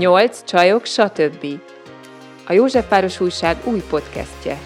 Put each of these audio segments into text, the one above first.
Nyolc csajok, stb. A Józsefváros Újság új podcastje.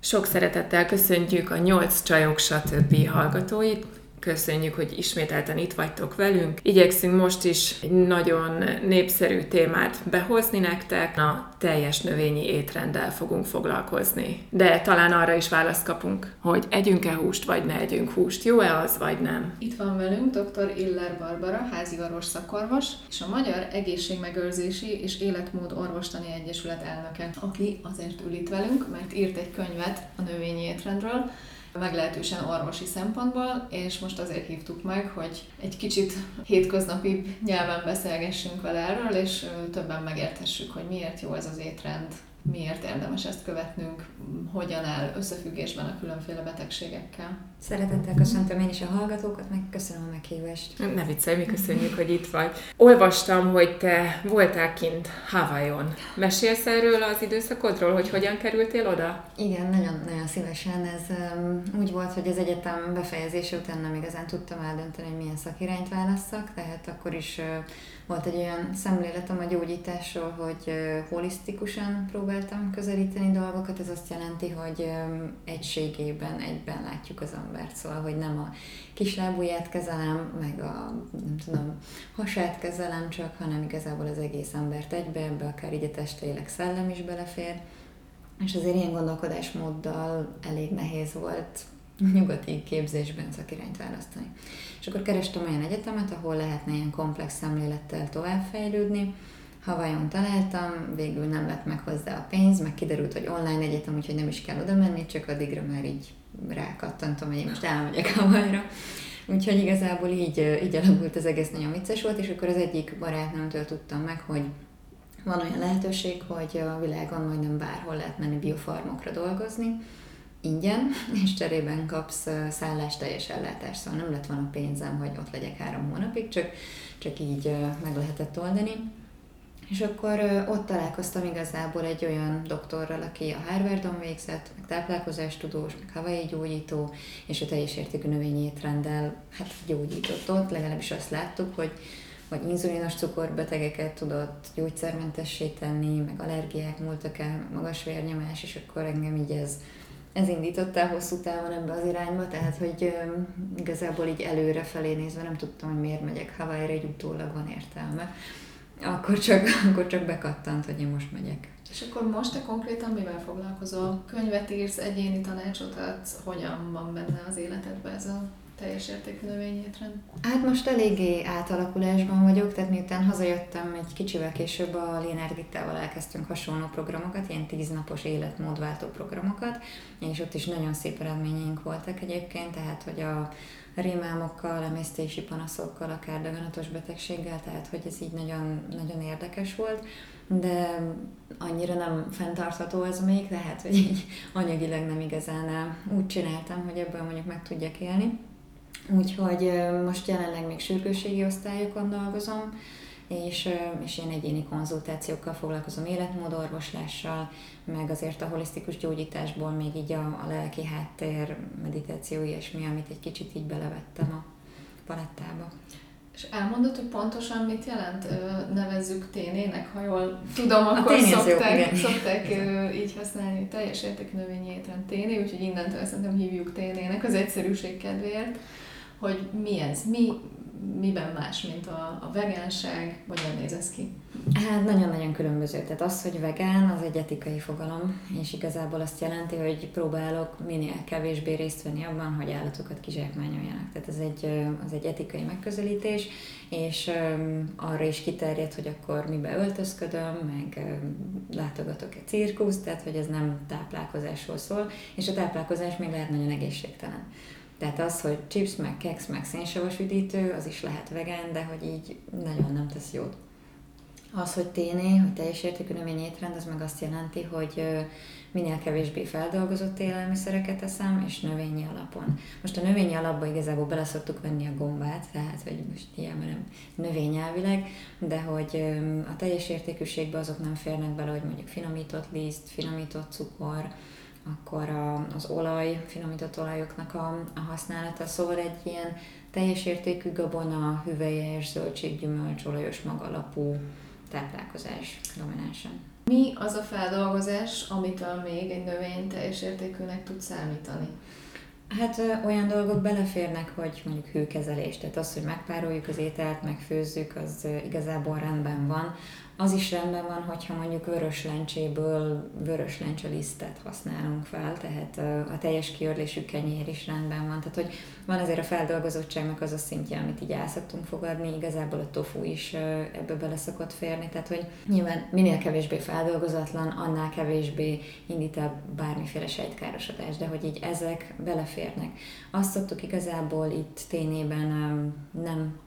Sok szeretettel köszöntjük a Nyolc csajok, stb. hallgatóit. Köszönjük, hogy ismételten itt vagytok velünk. Igyekszünk most is egy nagyon népszerű témát behozni nektek. A teljes növényi étrenddel fogunk foglalkozni. De talán arra is választ kapunk, hogy együnk-e húst, vagy ne együnk húst. Jó-e az, vagy nem? Itt van velünk dr. Iller Barbara, háziorvos szakorvos, és a Magyar Egészségmegőrzési és Életmód Orvostani Egyesület elnöke, aki azért ül itt velünk, mert írt egy könyvet a növényi étrendről, meglehetősen orvosi szempontból, és most azért hívtuk meg, hogy egy kicsit hétköznapi nyelven beszélgessünk vele erről, és többen megértessük, hogy miért jó ez az étrend, miért érdemes ezt követnünk, hogyan áll összefüggésben a különféle betegségekkel. Szeretettel köszöntöm én is a hallgatókat, meg köszönöm a meghívást. Ne viccelj, mi köszönjük, hogy itt vagy. Olvastam, hogy te voltál kint Havajon. Mesélsz erről az időszakodról, hogy hogyan kerültél oda? Igen, nagyon-nagyon szívesen. Ez um, úgy volt, hogy az egyetem befejezése után nem igazán tudtam eldönteni, hogy milyen szakirányt válasszak, tehát akkor is uh, volt egy olyan szemléletem a gyógyításról, hogy holisztikusan próbáltam közelíteni dolgokat. Ez azt jelenti, hogy egységében, egyben látjuk az embert. Szóval, hogy nem a kislábúját kezelem, meg a nem tudom, hasát kezelem csak, hanem igazából az egész embert egybe, ebbe akár így a test, szellem is belefér. És azért ilyen gondolkodásmóddal elég nehéz volt nyugati képzésben szakirányt választani. És akkor kerestem olyan egyetemet, ahol lehetne ilyen komplex szemlélettel továbbfejlődni. Havajon találtam, végül nem lett meg hozzá a pénz, meg kiderült, hogy online egyetem, úgyhogy nem is kell oda menni, csak addigra már így rákattantom, hogy én most elmegyek Havajra. Úgyhogy igazából így, így alakult az egész nagyon vicces volt, és akkor az egyik barátnőmtől tudtam meg, hogy van olyan lehetőség, hogy a világon majdnem bárhol lehet menni biofarmokra dolgozni, ingyen, és cserében kapsz szállás teljes ellátást, szóval nem lett volna pénzem, hogy ott legyek három hónapig, csak, csak így meg lehetett oldani. És akkor ott találkoztam igazából egy olyan doktorral, aki a Harvardon végzett, meg táplálkozástudós, meg havai gyógyító, és a teljes értékű növényi étrenddel hát gyógyított ott, legalábbis azt láttuk, hogy vagy inzulinos cukorbetegeket tudott gyógyszermentessé tenni, meg allergiák múltak el, magas vérnyomás, és akkor engem így ez ez indított el hosszú távon ebbe az irányba, tehát hogy igazából így előre felé nézve nem tudtam, hogy miért megyek Hawaii-ra, egy utólag van értelme. Akkor csak, akkor csak bekattant, hogy én most megyek. És akkor most te konkrétan mivel foglalkozol? Könyvet írsz, egyéni tanácsot adsz, hogyan van benne az életedben ez a teljes értékű növényétrend? Hát most eléggé átalakulásban vagyok, tehát miután hazajöttem egy kicsivel később a Lénár Gittával elkezdtünk hasonló programokat, ilyen tíznapos életmódváltó programokat, és ott is nagyon szép eredményeink voltak egyébként, tehát hogy a rémálmokkal, emésztési panaszokkal, akár daganatos betegséggel, tehát hogy ez így nagyon, nagyon érdekes volt, de annyira nem fenntartható ez még, tehát hogy így anyagilag nem igazán úgy csináltam, hogy ebből mondjuk meg tudjak élni. Úgyhogy most jelenleg még sürgősségi osztályokon dolgozom, és, és ilyen egyéni konzultációkkal foglalkozom életmódorvoslással, meg azért a holisztikus gyógyításból még így a, a lelki háttér, meditáció, ilyesmi, amit egy kicsit így belevettem a palettába. És elmondod, hogy pontosan mit jelent, nevezzük ténének, ha jól tudom, akkor szokták, szokták így használni teljes értékű növényi étrend téné, úgyhogy innentől szerintem hívjuk ténének az egyszerűség kedvéért hogy mi ez, mi, miben más, mint a, a vegánság, hogyan néz ez ki? Hát nagyon-nagyon különböző. Tehát az, hogy vegán, az egy etikai fogalom, és igazából azt jelenti, hogy próbálok minél kevésbé részt venni abban, hogy állatokat kizsákmányoljanak. Tehát ez egy, az egy etikai megközelítés, és arra is kiterjed, hogy akkor mibe öltözködöm, meg látogatok egy cirkusz, tehát hogy ez nem táplálkozásról szól, és a táplálkozás még lehet nagyon egészségtelen. Tehát az, hogy chips, meg keks, meg szénsavas üdítő, az is lehet vegán, de hogy így nagyon nem tesz jót. Az, hogy téné, hogy teljes értékű növényétrend, az meg azt jelenti, hogy minél kevésbé feldolgozott élelmiszereket eszem, és növényi alapon. Most a növényi alapba igazából bele szoktuk venni a gombát, tehát hogy most ilyen nem növényelvileg, de hogy a teljes értékűségbe azok nem férnek bele, hogy mondjuk finomított liszt, finomított cukor, akkor a, az olaj, finomított olajoknak a, a használata, szóval egy ilyen teljes értékű gabona, hüvelyes, zöldséggyümölcs, olajos magalapú táplálkozás dominánsan. Mi az a feldolgozás, amitől még egy növény teljes értékűnek tud számítani? Hát ö, olyan dolgok beleférnek, hogy mondjuk hőkezelés, tehát az, hogy megpároljuk az ételt, megfőzzük, az ö, igazából rendben van az is rendben van, hogyha mondjuk vörös lencséből vörös lencse lisztet használunk fel, tehát a teljes kiörlésű kenyér is rendben van. Tehát, hogy van azért a feldolgozottságnak az a szintje, amit így el szoktunk fogadni, igazából a tofu is ebbe bele szokott férni, tehát hogy nyilván minél kevésbé feldolgozatlan, annál kevésbé indít el bármiféle sejtkárosodást, de hogy így ezek beleférnek. Azt szoktuk igazából itt tényében nem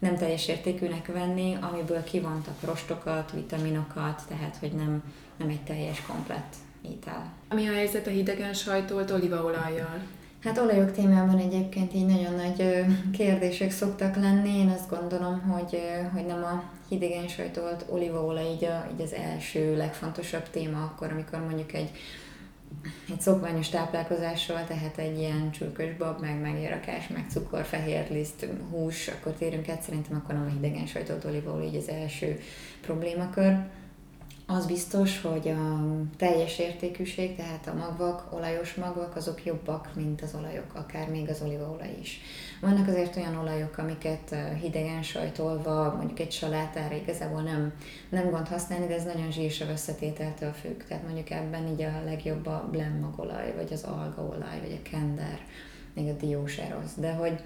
nem teljes értékűnek venni, amiből kivontak rostokat, vitaminokat, tehát hogy nem, nem egy teljes, komplett étel. Ami a helyzet a hidegen sajtolt olívaolajjal? Hát olajok témában egyébként így nagyon nagy kérdések szoktak lenni. Én azt gondolom, hogy, hogy nem a hidegen sajtolt olívaolaj így, a, így az első legfontosabb téma akkor, amikor mondjuk egy egy szokványos táplálkozásról, tehát egy ilyen csülkös bab, meg megérakás, meg cukor, fehér liszt, hús, akkor térünk át, szerintem akkor nem a hidegen sajtot olívaolaj így az első problémakör. Az biztos, hogy a teljes értékűség, tehát a magvak, olajos magvak, azok jobbak, mint az olajok, akár még az olívaolaj is. Vannak azért olyan olajok, amiket hidegen sajtolva, mondjuk egy salátára igazából nem, nem gond használni, de ez nagyon zsírsav összetételtől függ. Tehát mondjuk ebben így a legjobb a blend magolaj, vagy az algaolaj, vagy a kender, még a diós erosz. De hogy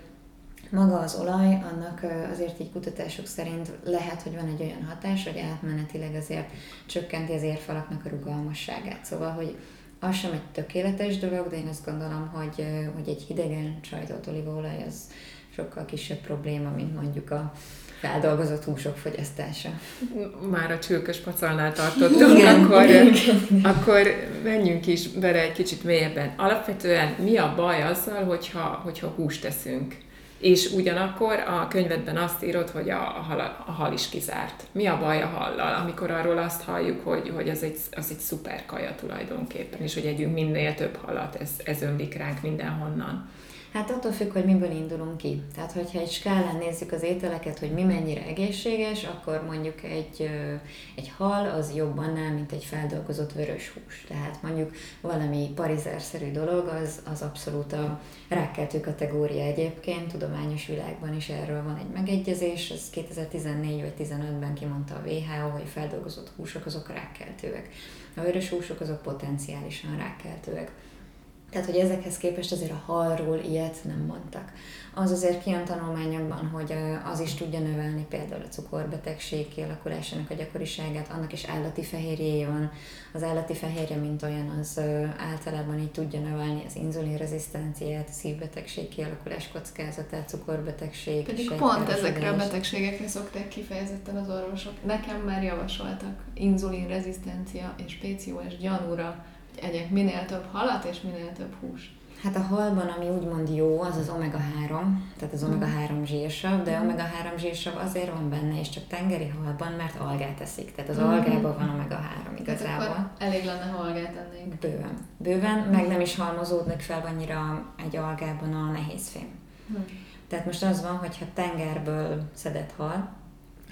maga az olaj, annak azért így kutatások szerint lehet, hogy van egy olyan hatás, hogy átmenetileg azért csökkenti az érfalaknak a rugalmasságát. Szóval, hogy az sem egy tökéletes dolog, de én azt gondolom, hogy, hogy egy hidegen sajtott olívaolaj az sokkal kisebb probléma, mint mondjuk a feldolgozott húsok fogyasztása. Már a csülkös pacalnál tartottunk, igen, akkor, igen. akkor menjünk is bele egy kicsit mélyebben. Alapvetően mi a baj azzal, hogyha, hogyha húst teszünk? És ugyanakkor a könyvedben azt írod, hogy a, hal, a hal is kizárt. Mi a baj a hallal, amikor arról azt halljuk, hogy, hogy az, egy, az egy szuper kaja tulajdonképpen, és hogy együnk minél több halat, ez, ez ömlik ránk mindenhonnan. Hát attól függ, hogy miből indulunk ki. Tehát, hogyha egy skálán nézzük az ételeket, hogy mi mennyire egészséges, akkor mondjuk egy, egy hal az jobb annál, mint egy feldolgozott vörös hús. Tehát mondjuk valami parizerszerű dolog, az, az abszolút a rákkeltő kategória egyébként. Tudományos világban is erről van egy megegyezés. Ez 2014 vagy 15-ben kimondta a WHO, hogy feldolgozott húsok azok rákkeltőek. A vörös húsok azok potenciálisan rákkeltőek. Tehát, hogy ezekhez képest azért a halról ilyet nem mondtak. Az azért kijön tanulmányokban, hogy az is tudja növelni például a cukorbetegség kialakulásának a gyakoriságát, annak is állati fehérjéje van. Az állati fehérje, mint olyan, az általában így tudja növelni az inzulinrezisztenciát, a szívbetegség kialakulás kockázatát, cukorbetegség. Pedig pont ezekre a betegségekre szokták kifejezetten az orvosok. Nekem már javasoltak inzulinrezisztencia és PCOS gyanúra egyek minél több halat és minél több hús. Hát a halban, ami úgymond jó, az az omega-3, tehát az omega-3 zsírsav, de mm. omega-3 zsírsav azért van benne, és csak tengeri halban, mert algát eszik. Tehát az mm. algában van omega-3 igazából. Tehát elég lenne, ha algát ennénk. Bőven. Bőven, mm. meg nem is halmozódnak fel annyira egy algában a nehézfém. Mm. Tehát most az van, hogyha tengerből szedett hal,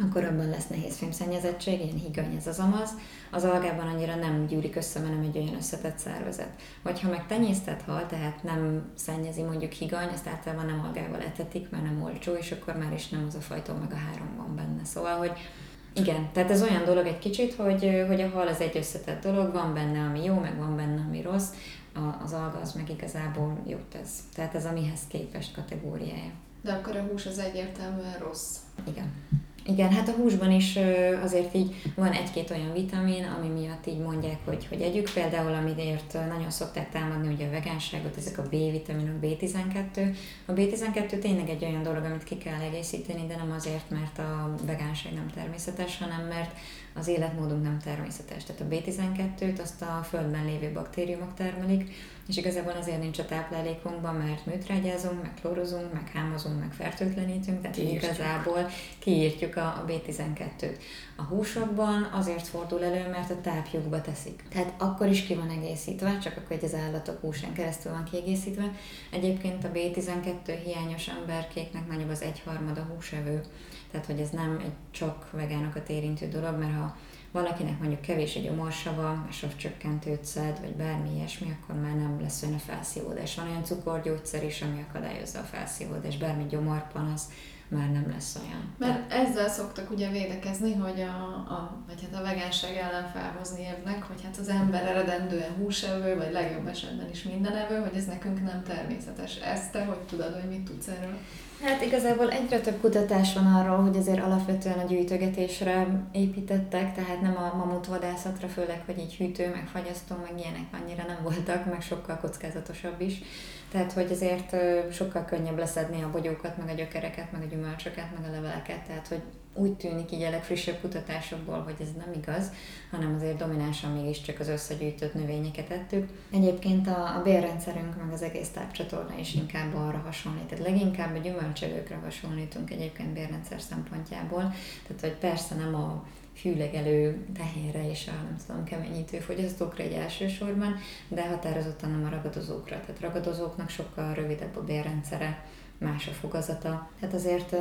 akkor abban lesz nehéz fémszennyezettség, ilyen higany ez az amaz, az algában annyira nem gyűlik össze, mert nem egy olyan összetett szervezet. Vagy ha meg tenyésztett hal, tehát nem szennyezi mondjuk higany, ezt általában nem algával etetik, mert nem olcsó, és akkor már is nem az a fajta meg a három van benne. Szóval, hogy igen, tehát ez olyan dolog egy kicsit, hogy, hogy a hal az egy összetett dolog, van benne, ami jó, meg van benne, ami rossz, a, az alga az meg igazából jót tesz. Tehát ez a mihez képest kategóriája. De akkor a hús az egyértelműen rossz. Igen. Igen, hát a húsban is azért így van egy-két olyan vitamin, ami miatt így mondják, hogy, hogy együk. Például, amiért nagyon szokták támadni ugye a vegánságot, ezek a B-vitaminok, B12. A B12 tényleg egy olyan dolog, amit ki kell egészíteni, de nem azért, mert a vegánság nem természetes, hanem mert az életmódunk nem természetes. Tehát a B12-t azt a földben lévő baktériumok termelik, és igazából azért nincs a táplálékunkban, mert műtrágyázunk, meg klórozunk, meg hámozunk, meg fertőtlenítünk, tehát kiírtjuk. igazából kiírtjuk a, a B12-t. A húsokban azért fordul elő, mert a tápjukba teszik. Tehát akkor is ki van egészítve, csak akkor, hogy az állatok húsán keresztül van kiegészítve. Egyébként a B12 hiányos emberkéknek nagyobb az egyharmada húsevő. Tehát, hogy ez nem egy csak vegánokat érintő dolog, mert ha valakinek mondjuk kevés egy gyomorsava, savcsökkentőt szed, vagy bármi ilyesmi, akkor már nem lesz a felszívódás. Van olyan cukorgyógyszer is, ami akadályozza a felszívódást, bármi gyomorpanasz, már nem lesz olyan. Mert ezzel szoktak ugye védekezni, hogy a, a, vagy hát a vegánság ellen felhozni évnek, hogy hát az ember eredendően húsevő, vagy legjobb esetben is mindenevő, hogy ez nekünk nem természetes. Ezt te hogy tudod, hogy mit tudsz erről? Hát igazából egyre több kutatás van arról, hogy azért alapvetően a gyűjtögetésre építettek, tehát nem a mamutvadászatra, főleg, hogy így hűtő, meg fagyasztó, meg ilyenek annyira nem voltak, meg sokkal kockázatosabb is. Tehát, hogy azért sokkal könnyebb leszedni a bogyókat, meg a gyökereket, meg a gyümölcsöket, meg a leveleket, tehát, hogy úgy tűnik így a legfrissebb kutatásokból, hogy ez nem igaz, hanem azért dominánsan mégiscsak az összegyűjtött növényeket ettük. Egyébként a, a bérrendszerünk, meg az egész tápcsatorna is inkább arra hasonlít. Tehát leginkább a gyümölcsölőkre hasonlítunk egyébként bérrendszer szempontjából. Tehát, hogy persze nem a hűlegelő tehénre és a nem tudom, keményítő fogyasztókra egy elsősorban, de határozottan nem a ragadozókra. Tehát ragadozóknak sokkal rövidebb a bérrendszere, más a fogazata. Tehát azért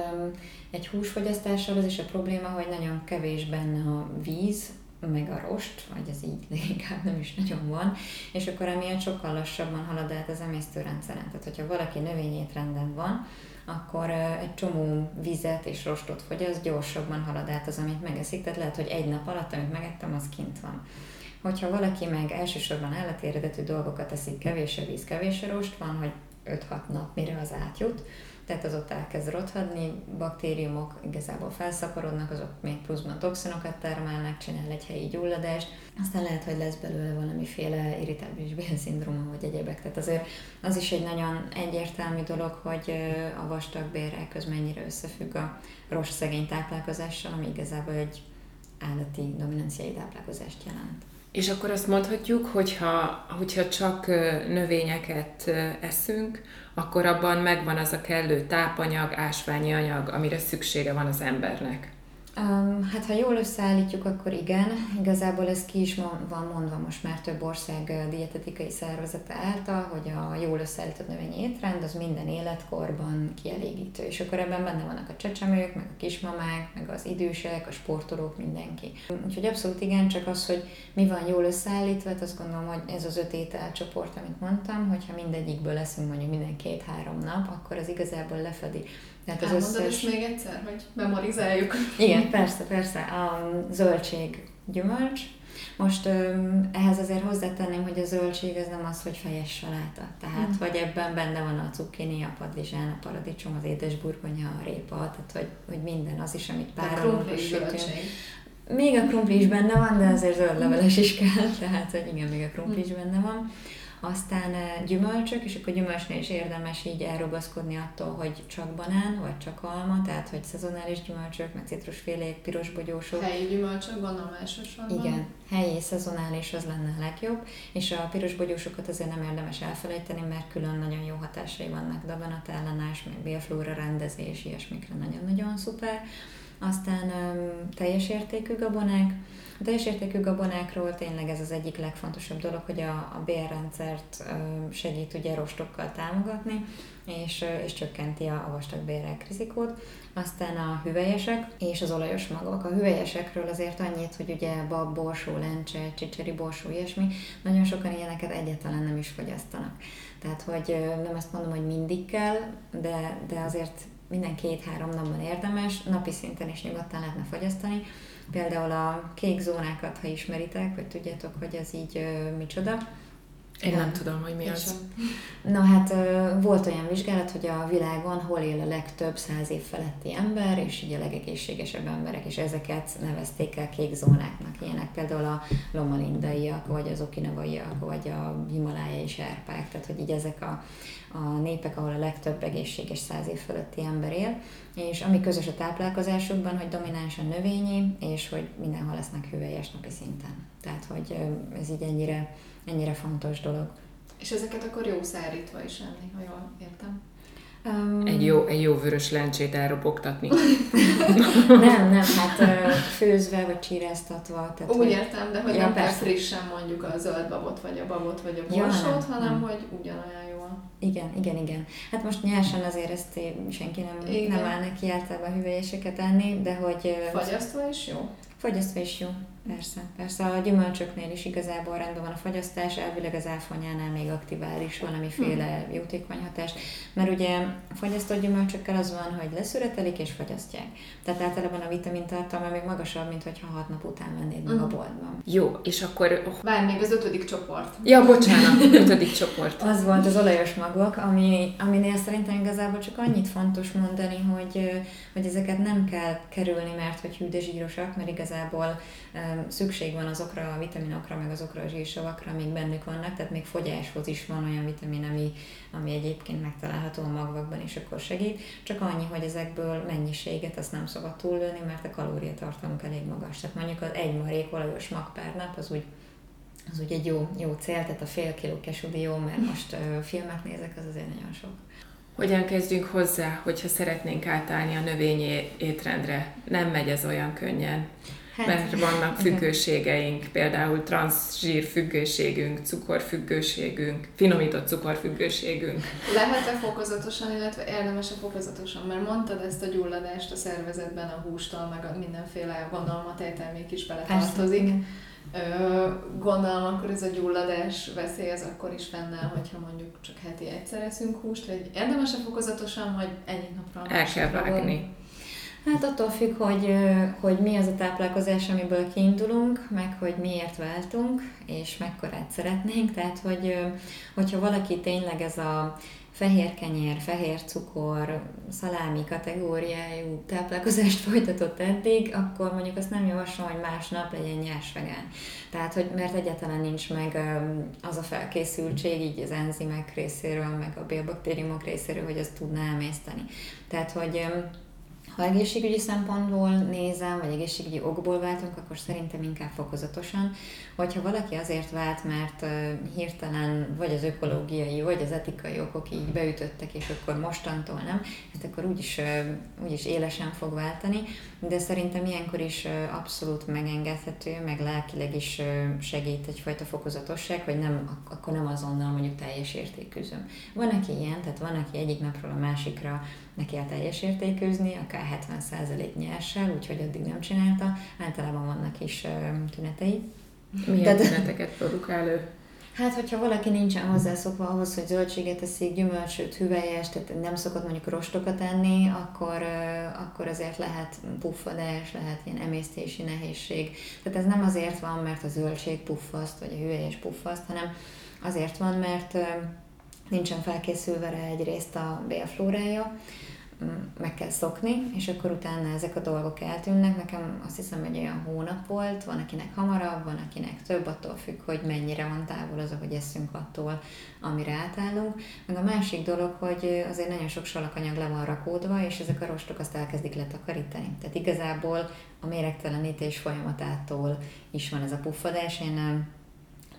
egy húsfogyasztással az is a probléma, hogy nagyon kevés benne a víz, meg a rost, vagy ez így leginkább nem is nagyon van, és akkor emiatt sokkal lassabban halad át az emésztőrendszeren. Tehát, hogyha valaki növényétrenden van, akkor egy csomó vizet és rostot fogyaszt, gyorsabban halad át az, amit megeszik, tehát lehet, hogy egy nap alatt, amit megettem, az kint van. Hogyha valaki meg elsősorban állati eredetű dolgokat eszik, kevés a víz, kevés a rost, van, hogy 5-6 nap, mire az átjut, tehát az ott elkezd rothadni, baktériumok igazából felszaporodnak, azok még pluszban toxinokat termelnek, csinál egy helyi gyulladást, aztán lehet, hogy lesz belőle valamiféle irritábilis bélszindróma vagy egyebek. Tehát azért az is egy nagyon egyértelmű dolog, hogy a vastag bérrel köz mennyire összefügg a rossz szegény táplálkozással, ami igazából egy állati dominanciai táplálkozást jelent. És akkor azt mondhatjuk, hogyha, hogyha csak növényeket eszünk, akkor abban megvan az a kellő tápanyag, ásványi anyag, amire szüksége van az embernek. Hát ha jól összeállítjuk, akkor igen. Igazából ez ki is van mondva most már több ország dietetikai szervezete által, hogy a jól összeállított növényi étrend az minden életkorban kielégítő. És akkor ebben benne vannak a csecsemők, meg a kismamák, meg az idősek, a sportolók, mindenki. Úgyhogy abszolút igen, csak az, hogy mi van jól összeállítva, hát azt gondolom, hogy ez az öt ételcsoport, amit mondtam, hogyha mindegyikből leszünk mondjuk minden két-három nap, akkor az igazából lefedi tehát az összes... is még egyszer, hogy memorizáljuk. Igen, persze, persze. A zöldség gyümölcs. Most öm, ehhez azért hozzátenném, hogy a zöldség ez nem az, hogy fejes saláta. Tehát, mm. vagy ebben benne van a cukkini, a padlizsán, a paradicsom, az édesburgonya, a répa, tehát, hogy, hogy minden az is, amit párolunk, sütünk. Még a krumpli is benne van, de azért zöld leveles is kell, tehát, hogy igen, még a krumpli is benne van aztán eh, gyümölcsök, és akkor gyümölcsnél is érdemes így elrugaszkodni attól, hogy csak banán, vagy csak alma, tehát hogy szezonális gyümölcsök, meg citrusfélék, pirosbogyósok. Helyi gyümölcsök, gondolom elsősorban. Igen, helyi, szezonális az lenne a legjobb, és a pirosbogyósokat azért nem érdemes elfelejteni, mert külön nagyon jó hatásai vannak, daganatellenes, meg bélflóra rendezés, ilyesmikre nagyon-nagyon szuper. Aztán teljes értékű gabonák, a teljes értékű gabonákról tényleg ez az egyik legfontosabb dolog, hogy a, a bérrendszert segít ugye rostokkal támogatni, és, és csökkenti a vastag bérek rizikót. Aztán a hüvelyesek és az olajos magok. A hüvelyesekről azért annyit, hogy ugye bab, borsó, lencse, csicseri borsó, ilyesmi, nagyon sokan ilyeneket egyáltalán nem is fogyasztanak. Tehát, hogy nem azt mondom, hogy mindig kell, de, de azért minden két-három napban érdemes, napi szinten is nyugodtan lehetne fogyasztani, Például a kék zónákat, ha ismeritek, vagy tudjátok, hogy ez így ö, micsoda, Én nem tudom, hogy mi az. sem. Na hát volt olyan vizsgálat, hogy a világon hol él a legtöbb száz év feletti ember, és így a legegészségesebb emberek, és ezeket nevezték el kék zónáknak. Ilyenek például a lomalindaiak, vagy az okinavaiak, vagy a himalájai serpák, tehát hogy így ezek a, a népek, ahol a legtöbb egészséges száz év feletti ember él, és ami közös a táplálkozásukban, hogy dominánsan növényi, és hogy mindenhol lesznek hüvelyes napi szinten. Tehát, hogy ez így ennyire, ennyire fontos dolog. És ezeket akkor jó szárítva is enni, ha jól értem. Um, Egy jó, egy jó vörös lencsét elropogtatni. Nem, nem, hát főzve vagy csíráztatva. Tehát, Úgy hogy- értem, de hogy Ja, nem persze. frissen mondjuk a zöld babot, vagy a babot, vagy a Ja, borsót, nem, hanem nem. hogy ugyanolyan jól. Igen, igen, igen. Hát most nyersen azért ezt senki nem, Igen. nem áll neki általában hüvelyeseket enni, de hogy Fagyasztva is jó. fogyasztva is jó. Persze, persze. A gyümölcsöknél is igazából rendben van a fagyasztás, elvileg az áfonyánál még aktivál is valamiféle Hm. jótékony hatást, mert ugye a fagyasztott gyümölcsökkel az van, hogy leszüretelik és fagyasztják. Tehát általában a vitamintartalma még magasabb, mint hogyha hat nap után vennéd meg a Mhm. boltban. Jó, és akkor... Oh, Várj, még az ötödik csoport. ja, bocsánat, ötödik csoport. Az volt az olajos magok, ami, aminél szerintem igazából csak annyit fontos mondani, hogy, hogy ezeket nem kell kerülni, mert hogy hű, de zsírosak, mert igazából szükség van azokra a vitaminokra, meg azokra a zsírsavakra, amik bennük vannak, tehát még fogyáshoz is van olyan vitamin, ami, ami egyébként megtalálható a magvakban, és akkor segít. Csak annyi, hogy ezekből mennyiséget azt nem szabad túllőni, mert a kalóriatartalmuk elég magas. Tehát mondjuk az egy marék olajos mag per nap, az úgy az úgy egy jó, jó cél, tehát a fél kiló kesudi jó, mert most ö, filmet nézek, az azért nagyon sok. Hogyan kezdjünk hozzá, hogyha szeretnénk átállni a növényi étrendre? Nem megy ez olyan könnyen, Hát, mert vannak függőségeink, például transzsír függőségünk, cukorfüggőségünk, finomított cukorfüggőségünk. Lehet-e fokozatosan, illetve érdemes-e fokozatosan? Mert mondtad ezt a gyulladást a szervezetben, a hústól, meg a mindenféle gondolom a tejtermék is beletartozik. Ö, gondolom akkor ez a gyulladás veszély az akkor is fennáll, hogyha mondjuk csak heti egyszer eszünk húst, vagy érdemes-e fokozatosan, vagy egyik napra El kell vágni. Hát attól függ, hogy, hogy mi az a táplálkozás, amiből kiindulunk, meg hogy miért váltunk, és mekkorát szeretnénk. Tehát, hogy hogyha valaki tényleg ez a fehér kenyér, fehér cukor, szalámi kategóriájú táplálkozást folytatott eddig, akkor mondjuk azt nem javaslom, hogy másnap legyen nyers vegán. Tehát, hogy mert egyáltalán nincs meg az a felkészültség így az enzimek részéről, meg a bélbaktériumok részéről, hogy azt tudná emészteni. Tehát, hogy ha egészségügyi szempontból nézem, vagy egészségügyi okból váltunk, akkor szerintem inkább fokozatosan. Hogyha valaki azért vált, mert hirtelen vagy az ökológiai, vagy az etikai okok így beütöttek, és akkor mostantól nem, hát akkor úgyis, úgyis élesen fog váltani, de szerintem ilyenkor is abszolút megengedhető, meg lelkileg is segít egyfajta fokozatosság, hogy nem, ak- akkor nem azonnal mondjuk teljes értékűzöm. Van, aki ilyen, tehát van, aki egyik napról a másikra neki kell teljes értékűzni, akár 70% nyerssel, úgyhogy addig nem csinálta. Általában vannak is tünetei. Milyen Tehát- tüneteket produkál ő? Hát, hogyha valaki nincsen hozzászokva ahhoz, hogy zöldséget eszik, gyümölcsöt, hüvelyes, tehát nem szokott mondjuk rostokat enni, akkor, akkor azért lehet puffadás, lehet ilyen emésztési nehézség. Tehát ez nem azért van, mert a zöldség puffaszt, vagy a hüvelyes puffaszt, hanem azért van, mert nincsen felkészülve rá egyrészt a bélflórája, meg kell szokni, és akkor utána ezek a dolgok eltűnnek. Nekem azt hiszem, hogy olyan hónap volt, van akinek hamarabb, van akinek több, attól függ, hogy mennyire van távol az, ahogy eszünk attól, amire átállunk. Meg a másik dolog, hogy azért nagyon sok salakanyag le van rakódva, és ezek a rostok azt elkezdik letakarítani. Tehát igazából a méregtelenítés folyamatától is van ez a puffadás. Én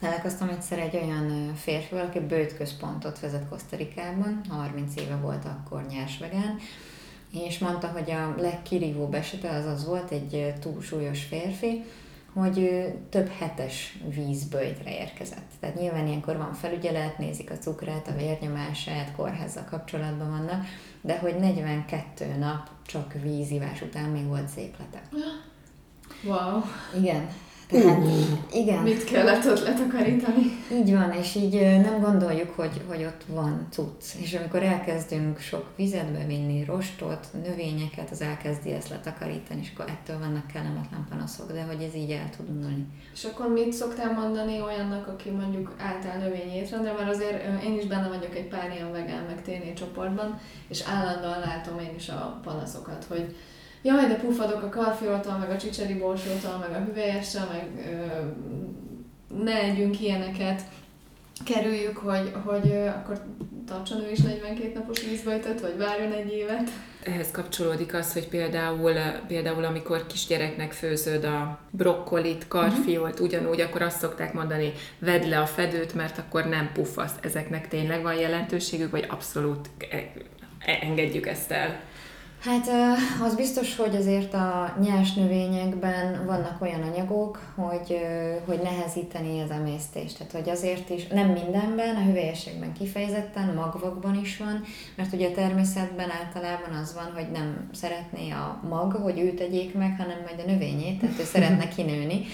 Találkoztam egyszer egy olyan férfival, aki bőtközpontot vezet Kosztarikában, 30 éve volt akkor nyers vegán, és mondta, hogy a legkirívóbb esete az az volt, egy túlsúlyos férfi, hogy ö, több hetes vízböjtre érkezett. Tehát nyilván ilyenkor van felügyelet, nézik a cukrát, a vérnyomását, kórházzal kapcsolatban vannak, de hogy 42 nap csak vízivás után még volt széplete. Wow. Igen. Tehát igen. Mit kellett ott letakarítani? Így van, és így nem gondoljuk, hogy, hogy ott van cucc. És amikor elkezdünk sok vizet bevinni, rostot, növényeket, az elkezdi ezt letakarítani, és akkor ettől vannak kellemetlen panaszok, de hogy ez így el tud múlni. És akkor mit szoktál mondani olyannak, aki mondjuk által növényétrendre, mert azért én is benne vagyok egy pár ilyen vegán meg téné csoportban, és állandóan látom én is a panaszokat, hogy jaj, de pufadok a karfioltól, meg a csicseri borsótól, meg a hüvelyessel, meg ö, ne együnk ilyeneket, kerüljük, hogy, hogy ö, akkor tartson ő is 42 napos vízbajtot, vagy várjon egy évet. Ehhez kapcsolódik az, hogy például, például amikor kisgyereknek főzöd a brokkolit, karfiolt, ugyanúgy, akkor azt szokták mondani, vedd le a fedőt, mert akkor nem pufasz. Ezeknek tényleg van jelentőségük, vagy abszolút e- e- engedjük ezt el? Hát az biztos, hogy azért a nyers növényekben vannak olyan anyagok, hogy, hogy nehezíteni az emésztést. Tehát, hogy azért is, nem mindenben, a hüvelyesekben kifejezetten, magvakban is van, mert ugye a természetben általában az van, hogy nem szeretné a mag, hogy őt tegyék meg, hanem majd a növényét, tehát ő szeretne kinőni.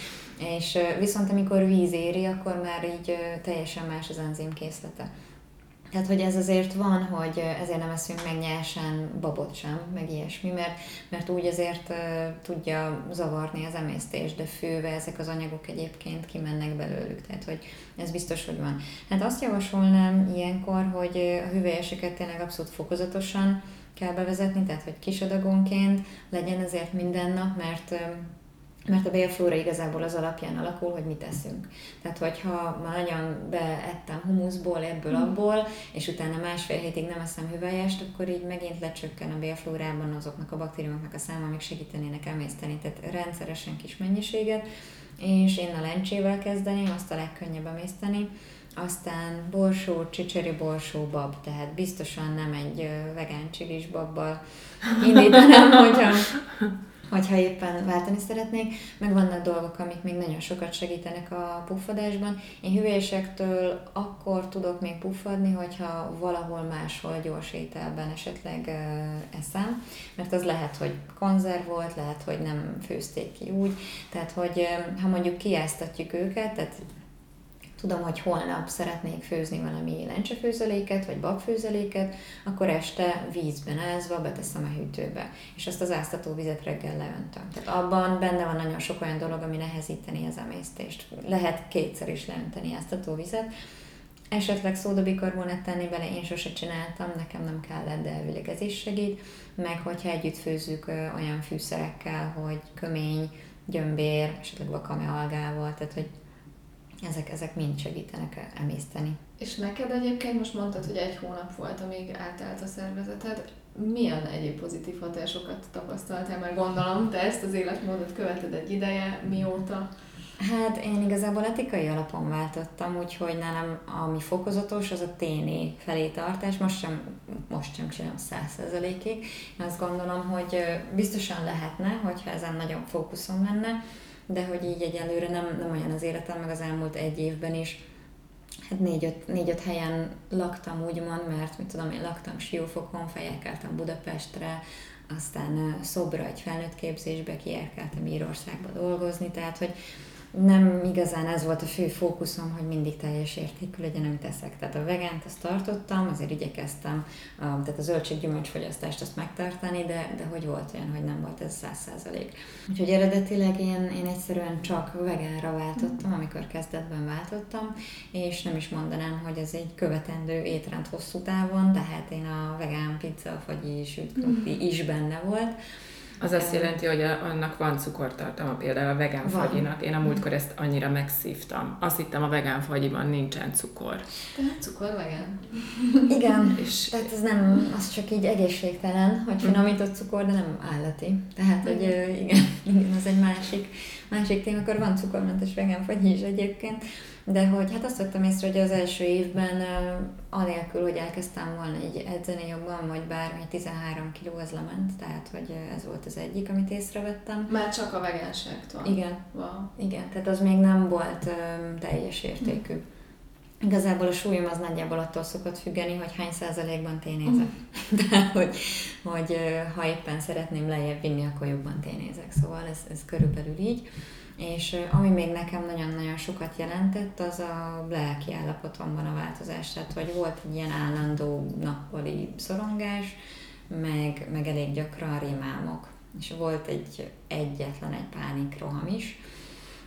És viszont amikor víz éri, akkor már így teljesen más az enzim készlete. Tehát, hogy ez azért van, hogy ezért nem eszünk meg nyersen babot sem, meg ilyesmi, mert, mert úgy azért tudja zavarni az emésztés, de főve ezek az anyagok egyébként kimennek belőlük, tehát hogy ez biztos, hogy van. Hát azt javasolnám ilyenkor, hogy a hüvelyeseket tényleg abszolút fokozatosan kell bevezetni, tehát hogy kis adagonként legyen ezért minden nap, mert mert a bélflóra igazából az alapján alakul, hogy mit eszünk. Tehát, hogyha ma nagyon beettem humuszból, ebből, mm. abból, és utána másfél hétig nem eszem hüvelyest, akkor így megint lecsökken a bélflórában azoknak a baktériumoknak a száma, amik segítenének emészteni. Tehát rendszeresen kis mennyiséget, és én a lencsével kezdeném, azt a legkönnyebb emészteni, aztán borsó, csicseri borsó, bab, tehát biztosan nem egy vegán csilis babbal indítanám, hogyha hogyha éppen váltani szeretnék, meg vannak dolgok, amik még nagyon sokat segítenek a puffadásban. Én hüvésektől akkor tudok még puffadni, hogyha valahol máshol gyors ételben esetleg uh, eszem, mert az lehet, hogy konzerv volt, lehet, hogy nem főzték ki úgy, tehát hogy uh, ha mondjuk kiáztatjuk őket, tehát tudom, hogy holnap szeretnék főzni valami lencsefőzeléket, vagy babfőzeléket, akkor este vízben ázva beteszem a hűtőbe, és azt az áztató vizet reggel leöntöm. Tehát abban benne van nagyon sok olyan dolog, ami nehezíteni az emésztést. Lehet kétszer is leönteni áztató vizet, Esetleg szódabikarbonát tenni bele, én sose csináltam, nekem nem kellett, de elvileg ez is segít. Meg hogyha együtt főzzük olyan fűszerekkel, hogy kömény, gyömbér, esetleg vakame algával, tehát hogy ezek, ezek mind segítenek emészteni. És neked egyébként most mondtad, hogy egy hónap volt, amíg átállt a szervezeted. Milyen egyéb pozitív hatásokat tapasztaltál? Mert gondolom, te ezt az életmódot követed egy ideje, mióta? Hát én igazából etikai alapon váltottam, úgyhogy nálam ami fokozatos, az a téné felé tartás. Most sem, most sem csinálom százszerzelékig. Azt gondolom, hogy biztosan lehetne, hogyha ezen nagyon fókuszom lenne de hogy így egyelőre nem, nem olyan az életem, meg az elmúlt egy évben is. Hát négy-öt, négy-öt helyen laktam úgymond, mert mit tudom, én laktam Siófokon, fejelkeltem Budapestre, aztán Szobra egy felnőtt képzésbe, kiérkeltem Írországba dolgozni, tehát hogy nem igazán ez volt a fő fókuszom, hogy mindig teljes értékű legyen, amit eszek. Tehát a vegánt azt tartottam, azért igyekeztem, tehát a zöldséggyümölcsfogyasztást azt megtartani, de, de hogy volt olyan, hogy nem volt ez száz százalék. Úgyhogy eredetileg én, én egyszerűen csak vegánra váltottam, amikor kezdetben váltottam, és nem is mondanám, hogy ez egy követendő étrend hosszú távon, tehát én a vegán pizza, vagy sült is benne volt, az azt jelenti, hogy annak van cukortartalma, például a vegán van. fagyinak. Én a múltkor ezt annyira megszívtam. Azt hittem, a vegán fagyiban nincsen cukor. Tehát cukor vegán. Igen, és tehát ez nem, az csak így egészségtelen, hogy finomított cukor, de nem állati. Tehát, hogy igen, igen, az egy másik, másik téma, akkor van cukormentes vegán fagyi is egyébként. De hogy hát azt vettem észre, hogy az első évben anélkül, hogy elkezdtem volna így edzeni jobban, vagy bármi, 13 kiló az lement, tehát hogy ez volt az egyik, amit észrevettem. Már csak a vegánságtól? Igen. Wow. Igen, tehát az még nem volt um, teljes értékű. Hm. Igazából a súlyom az nagyjából attól szokott függeni, hogy hány százalékban ténézek. Uh-huh. De hogy, hogy ha éppen szeretném lejjebb vinni, akkor jobban ténézek. Szóval ez, ez körülbelül így. És ami még nekem nagyon-nagyon sokat jelentett, az a lelki állapotomban a változás. Tehát, hogy volt egy ilyen állandó nappali szorongás, meg, meg elég gyakran rémálmok. És volt egy egyetlen egy pánik roham is,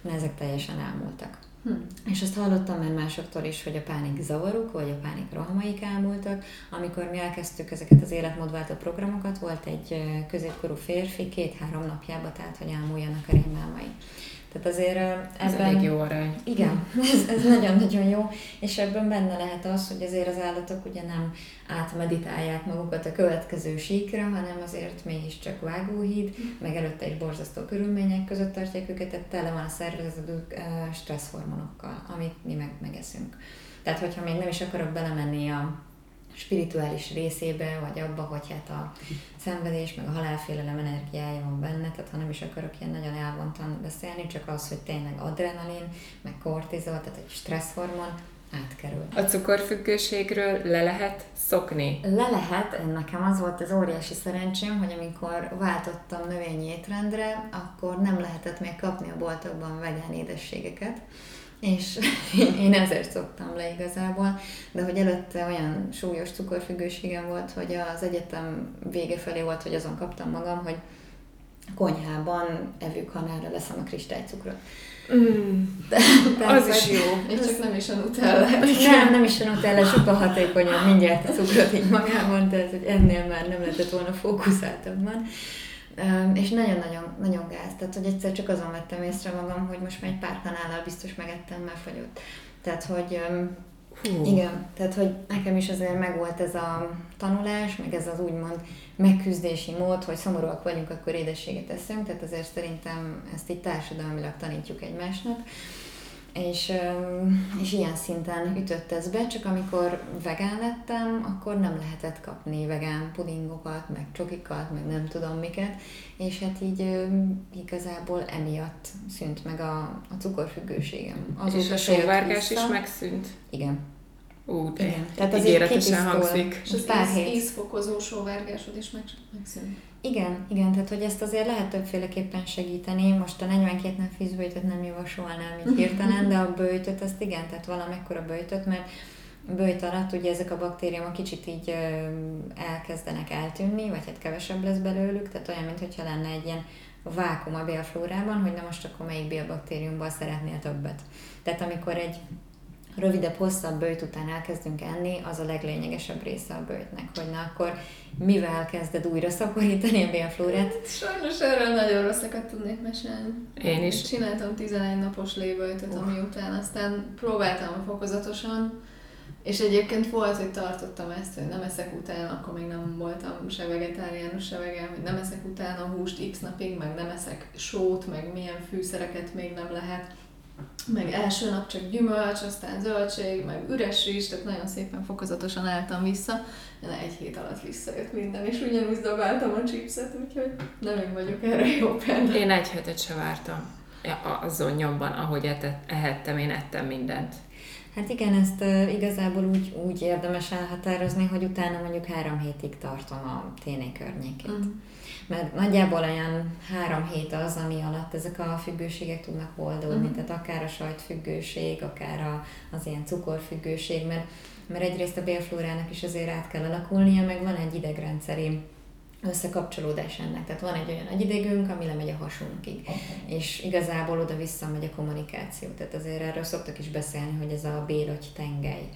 de ezek teljesen elmúltak. Hm. És azt hallottam már másoktól is, hogy a pánik zavaruk, vagy a pánik rohamaik elmúltak. Amikor mi elkezdtük ezeket az életmódváltó programokat, volt egy középkorú férfi, két-három napjába tehát, hogy elmúljanak a rémálmai. Tehát azért ebben... Ez elég jó arány. Igen, ez, ez nagyon-nagyon jó, és ebben benne lehet az, hogy azért az állatok ugye nem átmeditálják magukat a következő síkra, hanem azért mégiscsak vágóhíd, meg előtte is borzasztó körülmények között tartják őket, tehát tele van a szervezetük stresszhormonokkal, amit mi meg megeszünk. Tehát, hogyha még nem is akarok belemenni a spirituális részébe, vagy abba, hogy hát a szenvedés, meg a halálfélelem energiája van benne, tehát ha nem is akarok ilyen nagyon elvontan beszélni, csak az, hogy tényleg adrenalin, meg kortizol, tehát egy stresszhormon, átkerül. A cukorfüggőségről le lehet szokni? Le lehet, nekem az volt az óriási szerencsém, hogy amikor váltottam növényi étrendre, akkor nem lehetett még kapni a boltokban vegán édességeket, és én ezért szoktam le igazából, de hogy előtte olyan súlyos cukorfüggőségem volt, hogy az egyetem vége felé volt, hogy azon kaptam magam, hogy konyhában evőkanálra veszem a kristálycukrot. Mm, de, de az is jó. Még csak nem is a nutella. Nem, nem is a nutella, sokkal hatékonyabb mindjárt a cukrot így magában, tehát hogy ennél már nem lehetett volna fókuszáltabban. És nagyon-nagyon nagyon gáz. Tehát, hogy egyszer csak azon vettem észre magam, hogy most már egy pár kanállal biztos megettem, mert fagyott. Tehát, hogy Hú. Igen, tehát hogy nekem is azért megvolt ez a tanulás, meg ez az úgymond megküzdési mód, hogy szomorúak vagyunk, akkor édességet eszünk, tehát azért szerintem ezt így társadalmilag tanítjuk egymásnak és, és ilyen szinten ütött ez be, csak amikor vegán lettem, akkor nem lehetett kapni vegán pudingokat, meg csokikat, meg nem tudom miket, és hát így igazából emiatt szűnt meg a, a cukorfüggőségem. Azóta és a sóvárgás is megszűnt? Igen. Ú, de Igen. Tehát ígéretesen hangzik. És az pár íz, ízfokozó sóvárgásod is meg, megszűnt. Igen, igen, tehát hogy ezt azért lehet többféleképpen segíteni. Most a 42 nap fűzbőjtöt nem javasolnám így hirtelen, de a bőjtöt azt igen, tehát valamekkora bőjtöt, mert bőjt alatt ugye ezek a baktériumok kicsit így elkezdenek eltűnni, vagy hát kevesebb lesz belőlük, tehát olyan, mintha lenne egy ilyen vákum a bélflórában, hogy na most akkor melyik bélbaktériumból szeretnél többet. Tehát amikor egy rövidebb, hosszabb bőjt után elkezdünk enni, az a leglényegesebb része a bőjtnek, hogy na akkor mivel kezded újra szaporítani a bélflórát? Sajnos erről nagyon rosszakat tudnék mesélni. Én is. Csináltam 11 napos lévbőjtöt, uh. ami után aztán próbáltam fokozatosan, és egyébként volt, hogy tartottam ezt, hogy nem eszek utána, akkor még nem voltam se vegetáriánus, se vegán, hogy nem eszek utána húst x napig, meg nem eszek sót, meg milyen fűszereket még nem lehet meg első nap csak gyümölcs, aztán zöldség, meg üres rizs, tehát nagyon szépen fokozatosan álltam vissza, de egy hét alatt visszajött minden, és ugyanúgy dobáltam a chipset, úgyhogy nem én vagyok erre jó példa. Én egy hetet se vártam azon nyomban, ahogy etett, ehettem, én ettem mindent. Hát igen, ezt uh, igazából úgy, úgy érdemes elhatározni, hogy utána mondjuk három hétig tartom a téné környékét. Mm mert nagyjából olyan három hét az, ami alatt ezek a függőségek tudnak oldódni, uh-huh. tehát akár a sajtfüggőség, akár a, az ilyen cukorfüggőség, mert, mert egyrészt a bélflórának is azért át kell alakulnia, meg van egy idegrendszeri összekapcsolódás ennek. Tehát van egy olyan agyidegünk, ami lemegy a hasunkig, okay. és igazából oda-vissza megy a kommunikáció. Tehát azért erről szoktak is beszélni, hogy ez a bélogy tengely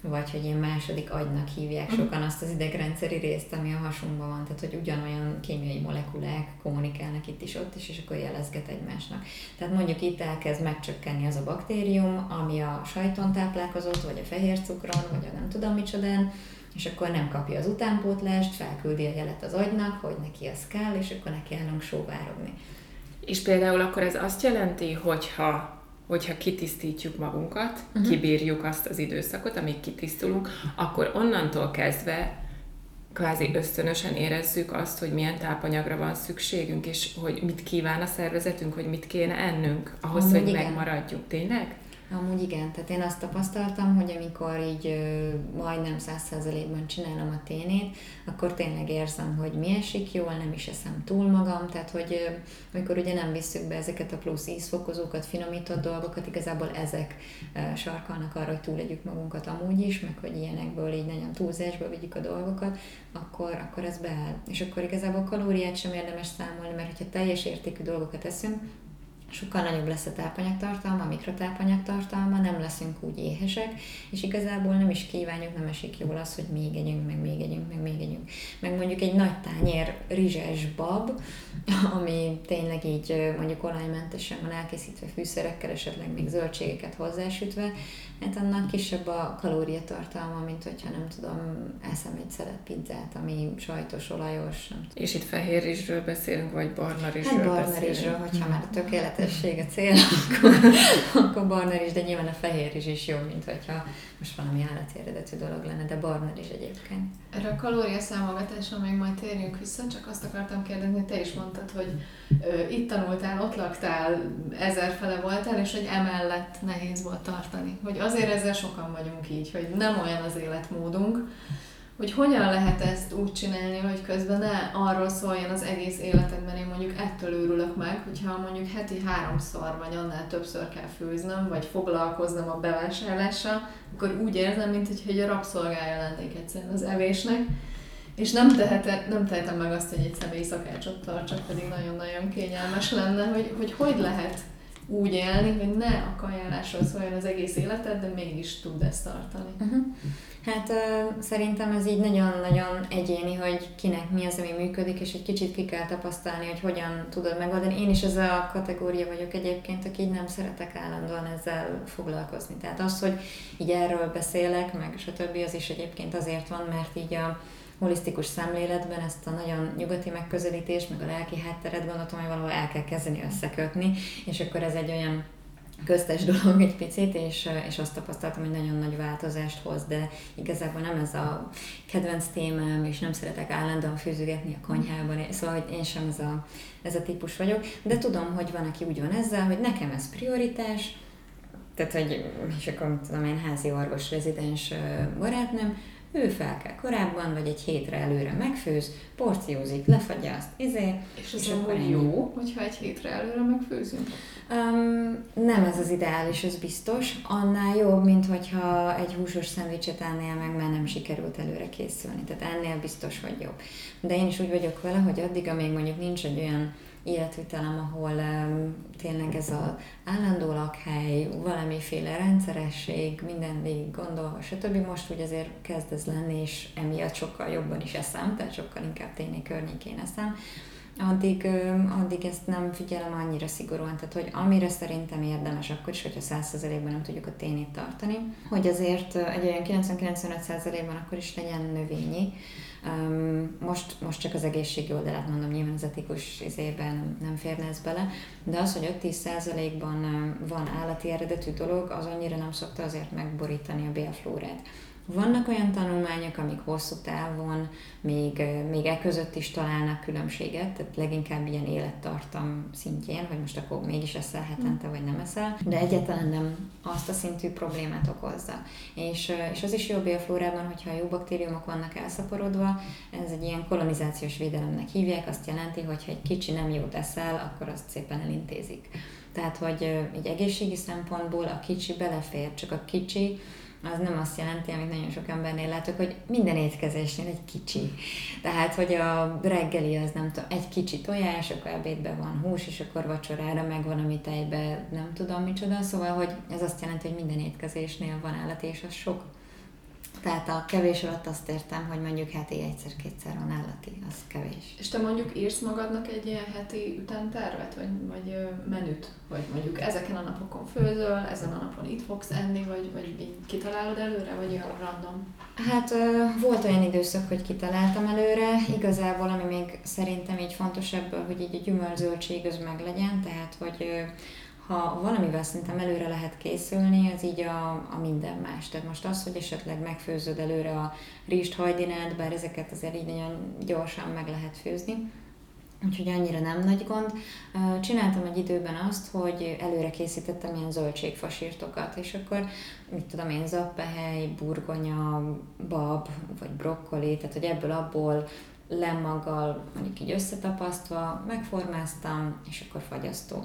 vagy hogy ilyen második agynak hívják mhm. sokan azt az idegrendszeri részt, ami a hasunkban van, tehát hogy ugyanolyan kémiai molekulák kommunikálnak itt is, ott is, és akkor jelezget egymásnak. Tehát mondjuk itt elkezd megcsökkenni az a baktérium, ami a sajton táplálkozott, vagy a fehér cukron, vagy a nem tudom micsodán, és akkor nem kapja az utánpótlást, felküldi a jelet az agynak, hogy neki az kell, és akkor neki állunk sóvárogni. És például akkor ez azt jelenti, hogyha hogyha kitisztítjuk magunkat, uh-huh. kibírjuk azt az időszakot, amíg kitisztulunk, akkor onnantól kezdve kvázi ösztönösen érezzük azt, hogy milyen tápanyagra van szükségünk, és hogy mit kíván a szervezetünk, hogy mit kéne ennünk, ahhoz, Amúgy hogy igen. megmaradjunk. Tényleg? Amúgy igen, tehát én azt tapasztaltam, hogy amikor így majdnem száz százalékban csinálom a ténét, akkor tényleg érzem, hogy mi esik jól, nem is eszem túl magam, tehát hogy ö, amikor ugye nem visszük be ezeket a plusz ízfokozókat, finomított dolgokat, igazából ezek ö, sarkalnak arra, hogy túlegyük magunkat amúgy is, meg hogy ilyenekből így nagyon túlzásba vigyük a dolgokat, akkor, akkor ez beáll. És akkor igazából kalóriát sem érdemes számolni, mert hogyha teljes értékű dolgokat eszünk, sokkal nagyobb lesz a tápanyagtartalma, a mikrotápanyagtartalma, nem leszünk úgy éhesek, és igazából nem is kívánjuk, nem esik jól az, hogy még együnk, meg még együnk, meg még együnk. Meg mondjuk egy nagy tányér rizses bab, ami tényleg így mondjuk olajmentesen van elkészítve fűszerekkel, esetleg még zöldségeket hozzásütve, hát annak kisebb a kalóriatartalma, mint hogyha nem tudom, eszem egy szelet pizzát, ami sajtos, olajos. Nem És itt fehér rizsről beszélünk, vagy barna rizsről Hát barna rizsről, hogyha már a tökéletesség a cél, akkor, akkor barna rizs, de nyilván a fehér rizs is jó, mint hogyha most valami állati eredetű dolog lenne, de barna rizs egyébként. Erre a kalóriaszámolgatásra még majd térjünk vissza, csak azt akartam kérdezni, te is mondtad, hogy ö, itt tanultál, ott laktál, ezer fele voltál, és hogy emellett nehéz volt tartani. Hogy azért ezzel sokan vagyunk így, hogy nem olyan az életmódunk, hogy hogyan lehet ezt úgy csinálni, hogy közben ne arról szóljon az egész életedben, én mondjuk ettől őrülök meg, hogyha mondjuk heti háromszor vagy annál többször kell főznöm, vagy foglalkoznom a bevásárlással, akkor úgy érzem, mint hogy a rabszolgája lennék egyszerűen az evésnek, és nem, tehet, nem tehetem meg azt, hogy egy személyi szakácsot tartsak, pedig nagyon-nagyon kényelmes lenne, hogy hogy, hogy lehet úgy élni, hogy ne a kajálásról szóljon az egész életed, de mégis tud ezt tartani. Uh-huh. Hát uh, szerintem ez így nagyon-nagyon egyéni, hogy kinek mi az, ami működik, és egy kicsit ki kell tapasztalni, hogy hogyan tudod megoldani. Én is ez a kategória vagyok egyébként, aki így nem szeretek állandóan ezzel foglalkozni. Tehát az, hogy így erről beszélek, meg stb. az is egyébként azért van, mert így a holisztikus szemléletben ezt a nagyon nyugati megközelítést, meg a lelki hátteret gondoltam, hogy valahol el kell kezdeni összekötni, és akkor ez egy olyan köztes dolog egy picit, és, és azt tapasztaltam, hogy nagyon nagy változást hoz, de igazából nem ez a kedvenc témám, és nem szeretek állandóan fűzögetni a konyhában, szóval hogy én sem ez a, ez a típus vagyok, de tudom, hogy van, aki úgy van ezzel, hogy nekem ez prioritás, tehát, hogy, és akkor tudom én, házi orvos rezidens barátnőm, ő fel kell korábban, vagy egy hétre előre megfőz, porciózik, lefagyja azt, izé, és, és akkor jó, hogyha egy hétre előre megfőzünk? Um, nem ez az ideális, ez biztos. Annál jobb, mint hogyha egy húsos szendvicset ennél meg, mert nem sikerült előre készülni. Tehát ennél biztos, hogy jobb. De én is úgy vagyok vele, hogy addig, amíg mondjuk nincs egy olyan életvitelem, ahol um, tényleg ez az állandó lakhely, valamiféle rendszeresség, minden végig gondolva, stb. Most úgy azért kezd ez lenni, és emiatt sokkal jobban is eszem, tehát sokkal inkább tényleg környékén eszem addig, addig ezt nem figyelem annyira szigorúan. Tehát, hogy amire szerintem érdemes, akkor is, hogyha 100%-ban nem tudjuk a ténét tartani, hogy azért egy olyan 90-95%-ban akkor is legyen növényi. Most, most csak az egészségi oldalát mondom, nyilván az etikus izében nem férne ez bele, de az, hogy 5-10%-ban van állati eredetű dolog, az annyira nem szokta azért megborítani a bélflórát. Vannak olyan tanulmányok, amik hosszú távon még, még e között is találnak különbséget, tehát leginkább ilyen élettartam szintjén, hogy most akkor mégis eszel hetente, vagy nem eszel, de egyáltalán nem azt a szintű problémát okozza. És, és az is jó bélflórában, hogyha jó baktériumok vannak elszaporodva, ez egy ilyen kolonizációs védelemnek hívják, azt jelenti, hogy ha egy kicsi nem jót eszel, akkor azt szépen elintézik. Tehát, hogy egy egészségi szempontból a kicsi belefér, csak a kicsi az nem azt jelenti, amit nagyon sok embernél látok, hogy minden étkezésnél egy kicsi. Tehát, hogy a reggeli az nem tudom, egy kicsi tojás, akkor ebédben van hús, és akkor vacsorára megvan, ami tejben nem tudom micsoda. Szóval, hogy ez azt jelenti, hogy minden étkezésnél van állat, és az sok. Tehát a kevés alatt azt értem, hogy mondjuk heti egyszer-kétszer van állati, az kevés. És te mondjuk írsz magadnak egy ilyen heti ütemtervet, vagy, vagy menüt? Vagy mondjuk ezeken a napokon főzöl, ezen a napon itt fogsz enni, vagy, vagy így kitalálod előre, vagy olyan random? Hát volt olyan időszak, hogy kitaláltam előre, igazából ami még szerintem így fontos ebből, hogy így a gyümölcsöltség az meg legyen, tehát hogy ha valamivel szerintem előre lehet készülni, az így a, a minden más. Tehát most az, hogy esetleg megfőzöd előre a rizst, hajdinát, bár ezeket azért így nagyon gyorsan meg lehet főzni, úgyhogy annyira nem nagy gond. Csináltam egy időben azt, hogy előre készítettem ilyen zöldségfasírtokat, és akkor, mit tudom én, zappehely, burgonya, bab, vagy brokkoli, tehát hogy ebből abból lemmaggal mondjuk így összetapasztva megformáztam, és akkor fagyasztó.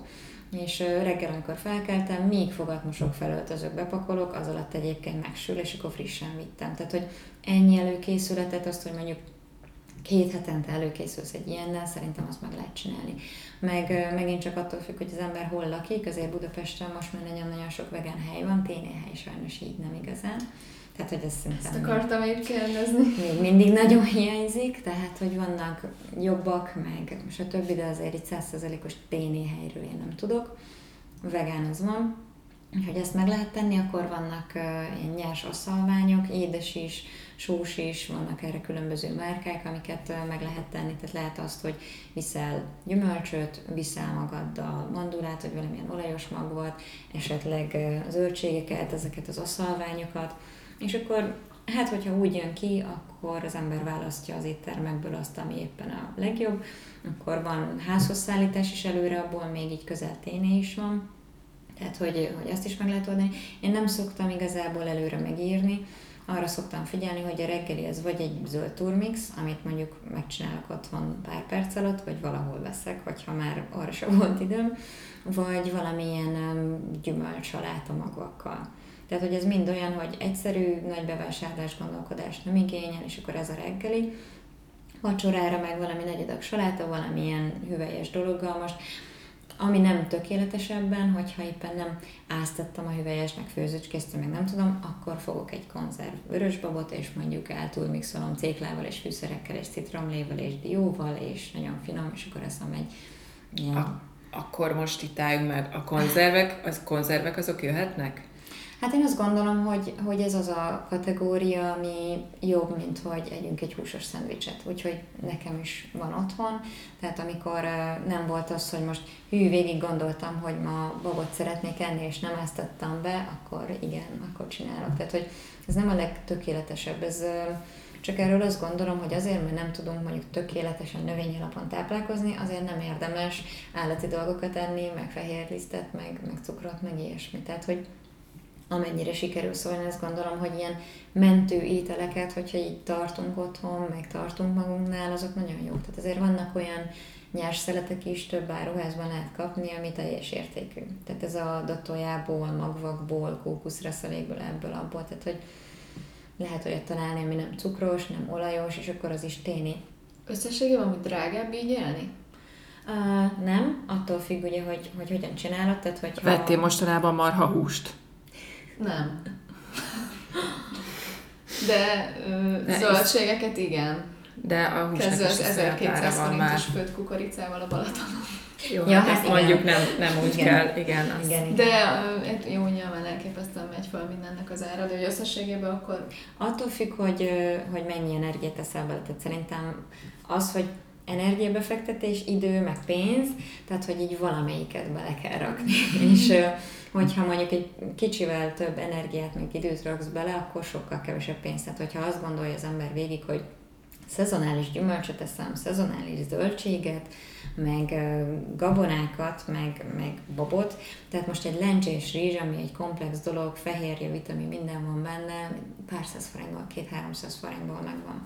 És reggel, amikor felkeltem, még fogatmosok felöltözök, bepakolok, az alatt egyébként megsül, és akkor frissen vittem. Tehát, hogy ennyi előkészületet, azt, hogy mondjuk két hetente előkészülsz egy ilyennel, szerintem azt meg lehet csinálni. Meg megint csak attól függ, hogy az ember hol lakik, azért Budapesten most már nagyon-nagyon sok vegán hely van, hely sajnos így nem igazán. Tehát, hogy ezt szerintem... Ezt akartam még kérdezni. Még mindig nagyon hiányzik, tehát, hogy vannak jobbak, meg stb., de azért itt százszerzelékos helyről én nem tudok. Vegán az van. Hogy ezt meg lehet tenni, akkor vannak uh, ilyen nyers asszalványok, édes is, sós is, vannak erre különböző márkák, amiket uh, meg lehet tenni, tehát lehet azt, hogy viszel gyümölcsöt, viszel magaddal mandulát, vagy valamilyen olajos magvat, esetleg uh, zöldségeket, ezeket az asszalványokat, és akkor hát, hogyha úgy jön ki, akkor az ember választja az éttermekből azt, ami éppen a legjobb, akkor van házhoz szállítás is előre, abból még így közel téné is van, tehát hogy, hogy azt is meg lehet oldani. Én nem szoktam igazából előre megírni, arra szoktam figyelni, hogy a reggeli az vagy egy zöld turmix, amit mondjuk megcsinálok otthon pár perc alatt, vagy valahol veszek, hogyha már arra sem volt időm, vagy valamilyen gyümölcs magvakkal. Tehát, hogy ez mind olyan, hogy egyszerű, nagy bevásárlás gondolkodás nem igényel, és akkor ez a reggeli. Vacsorára meg valami nagy adag saláta, valamilyen hüvelyes dologgal. Most ami nem tökéletesebben, hogyha éppen nem áztattam a hüvelyes, meg főzőcskésztem, meg nem tudom, akkor fogok egy konzerv vörösbabot, és mondjuk eltúlmixolom céklával, és fűszerekkel, és citromlével, és dióval, és nagyon finom, és akkor eszem egy ilyen... A, akkor most itt álljunk meg. A konzervek, az konzervek azok jöhetnek? Hát én azt gondolom, hogy, hogy ez az a kategória, ami jobb, mint hogy együnk egy húsos szendvicset. Úgyhogy nekem is van otthon. Tehát amikor nem volt az, hogy most hű, végig gondoltam, hogy ma babot szeretnék enni, és nem ezt tettem be, akkor igen, akkor csinálok. Tehát, hogy ez nem a legtökéletesebb. Ez, csak erről azt gondolom, hogy azért, mert nem tudunk mondjuk tökéletesen növényi alapon táplálkozni, azért nem érdemes állati dolgokat enni, meg fehérlisztet, meg, meg cukrot, meg ilyesmi. Tehát, hogy amennyire sikerül szólni, azt gondolom, hogy ilyen mentő ételeket, hogyha így tartunk otthon, meg tartunk magunknál, azok nagyon jók. Tehát azért vannak olyan nyers szeletek is több áruházban lehet kapni, ami teljes értékű. Tehát ez a datójából, magvakból, kókuszreszelékből, ebből, abból, tehát hogy lehet olyat találni, ami nem cukros, nem olajos, és akkor az is téni. Összességében, hogy drágább így élni? Uh, nem, attól függ ugye, hogy, hogy hogyan csinálod. Tehát, hogy Vettél mostanában marha húst? Nem. De, ö, zöldségeket igen. De a Kezdve az 1200 forintos főtt kukoricával a Balatonon. Jó, ja, hát, hát mondjuk nem, nem úgy igen. kell, igen. Az. igen, igen. De uh, jó, nyilván elképesztően megy fel mindennek az ára, de hogy összességében akkor... Attól függ, hogy, hogy mennyi energiát teszel bele. Tehát szerintem az, hogy energiabefektetés, idő, meg pénz, tehát hogy így valamelyiket bele kell rakni. és hogyha mondjuk egy kicsivel több energiát, meg időt raksz bele, akkor sokkal kevesebb pénzt. Tehát hogyha azt gondolja az ember végig, hogy szezonális gyümölcsöt eszem, szezonális zöldséget, meg gabonákat, meg, meg babot. Tehát most egy lencsés rizs, ami egy komplex dolog, fehérje, vitamin, minden van benne, pár száz forintból, két-háromszáz forintból megvan.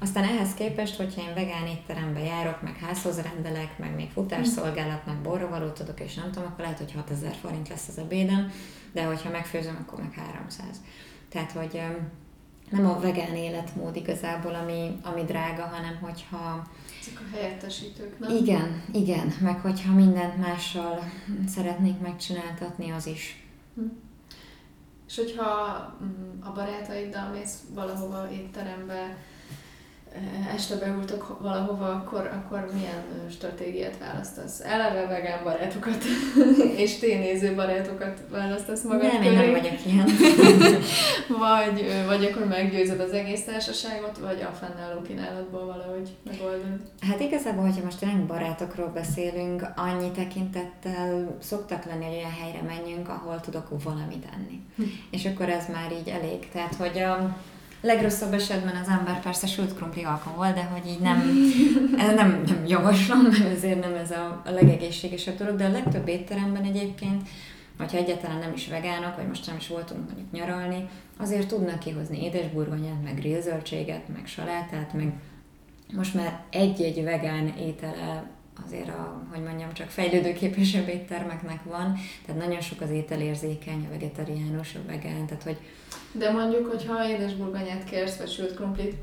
Aztán ehhez képest, hogyha én vegán étterembe járok, meg házhoz rendelek, meg még futásszolgálat, meg borravalót adok, és nem tudom, akkor lehet, hogy 6000 forint lesz az ebédem, de hogyha megfőzöm, akkor meg 300. Tehát, hogy nem a vegán életmód igazából, ami, ami drága, hanem hogyha... Ezek a helyettesítők, nem? Igen, igen, meg hogyha mindent mással szeretnék megcsináltatni, az is. Hm. És hogyha mm, a barátaiddal mész valahova étterembe, este beültök valahova, akkor, akkor milyen stratégiát választasz? Eleve vegán barátokat és ténéző barátokat választasz magad Nem, köré? én nem vagyok ilyen. vagy, vagy akkor meggyőzed az egész társaságot, vagy a fennálló kínálatból valahogy megoldod? Hát igazából, hogyha most tényleg barátokról beszélünk, annyi tekintettel szoktak lenni, hogy olyan helyre menjünk, ahol tudok valamit enni. Hm. És akkor ez már így elég. Tehát, hogy a, legrosszabb esetben az ember persze sült krumpli alkohol, de hogy így nem, nem, nem javaslom, mert ezért nem ez a, a legegészségesebb dolog, de a legtöbb étteremben egyébként vagy ha egyáltalán nem is vegánok, vagy most nem is voltunk mondjuk nyaralni, azért tudnak kihozni édesburgonyát, meg grillzöldséget, meg salátát, meg most már egy-egy vegán étele azért a, hogy mondjam, csak fejlődőképesebb éttermeknek van, tehát nagyon sok az ételérzékeny, a vegetariánus, a vegán, tehát hogy... De mondjuk, hogyha édesburgonyát kérsz, vagy sült krumplit,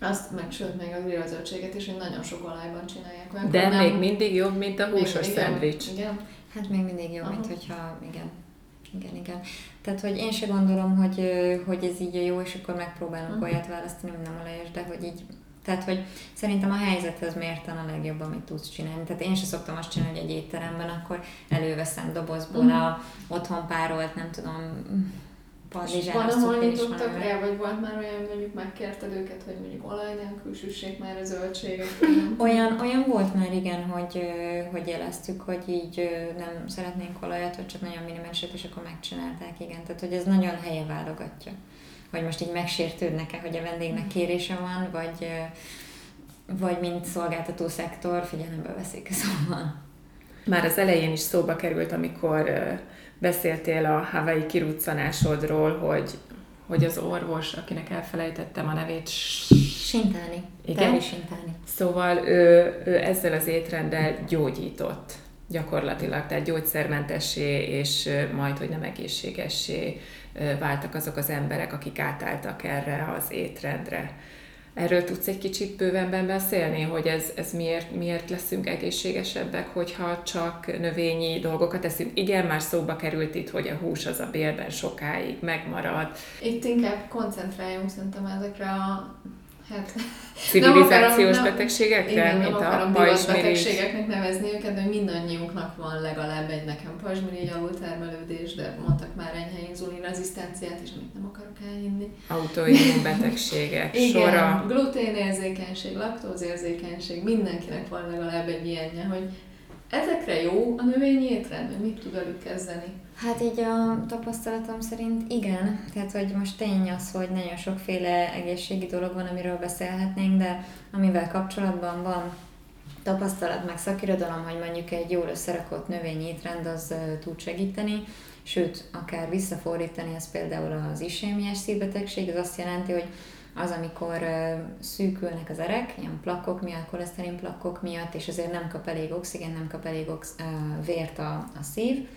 azt meg sőt még a grillzöldséget is, hogy nagyon sok olajban csinálják. Olyankor De nem... még mindig jobb, mint a húsos szendvics. Igen. Hát még mindig jobb, Aha. mint hogyha, igen, igen, igen. Tehát, hogy én se gondolom, hogy, hogy ez így jó, és akkor megpróbálunk uh-huh. olyat választani, ami nem olajos, de hogy így tehát, hogy szerintem a helyzethez mérten a legjobb, amit tudsz csinálni. Tehát én sem szoktam azt csinálni, hogy egy étteremben akkor előveszem dobozból uh-huh. a otthon párolt, nem tudom, padlizsán. Van, ahol nyitottak rá, vagy volt már olyan, mondjuk megkérted őket, hogy mondjuk olaj nélkül süssék már a zöldséget? olyan, olyan volt már igen, hogy, hogy jeleztük, hogy így nem szeretnénk olajat, vagy csak nagyon minimálisat, és akkor megcsinálták, igen. Tehát, hogy ez nagyon helye válogatja. Hogy most így megsértődnek-e, hogy a vendégnek kérése van, vagy, vagy mint szolgáltató szektor figyelembe veszik, szóval. Már az elején is szóba került, amikor beszéltél a Hawaii kiruccanásodról, hogy, hogy az orvos, akinek elfelejtettem a nevét, Sintáni. Igen? Sintáni. Szóval ő, ő ezzel az étrenddel gyógyított gyakorlatilag, tehát gyógyszermentessé és majd, hogy nem egészségessé váltak azok az emberek, akik átálltak erre az étrendre. Erről tudsz egy kicsit bővenben beszélni, hogy ez, ez miért, miért leszünk egészségesebbek, hogyha csak növényi dolgokat eszünk? Igen, már szóba került itt, hogy a hús az a bélben sokáig megmarad. Itt inkább koncentráljunk szerintem ezekre a Hát, Civilizációs nem betegségekre, igen, mint nem a betegségeknek nevezni őket, de mindannyiunknak van legalább egy nekem pajzsmirigy alultermelődés, de mondtak már enyhe inzulin rezisztenciát, és amit nem akarok elhinni. Autoimmun betegségek igen, sora. gluténérzékenység, laktózérzékenység, mindenkinek van legalább egy ilyenje, hogy ezekre jó a növényi étrend, hogy mit tud velük kezdeni? Hát így a tapasztalatom szerint igen. Tehát, hogy most tény az, hogy nagyon sokféle egészségi dolog van, amiről beszélhetnénk, de amivel kapcsolatban van tapasztalat, meg szakirodalom, hogy mondjuk egy jól összerakott növényi étrend az tud segíteni, sőt, akár visszafordítani, ez például az isémiás szívbetegség, ez azt jelenti, hogy az, amikor szűkülnek az erek, ilyen plakok miatt, koleszterin plakok miatt, és azért nem kap elég oxigén, nem kap elég ox- vért a, a szív.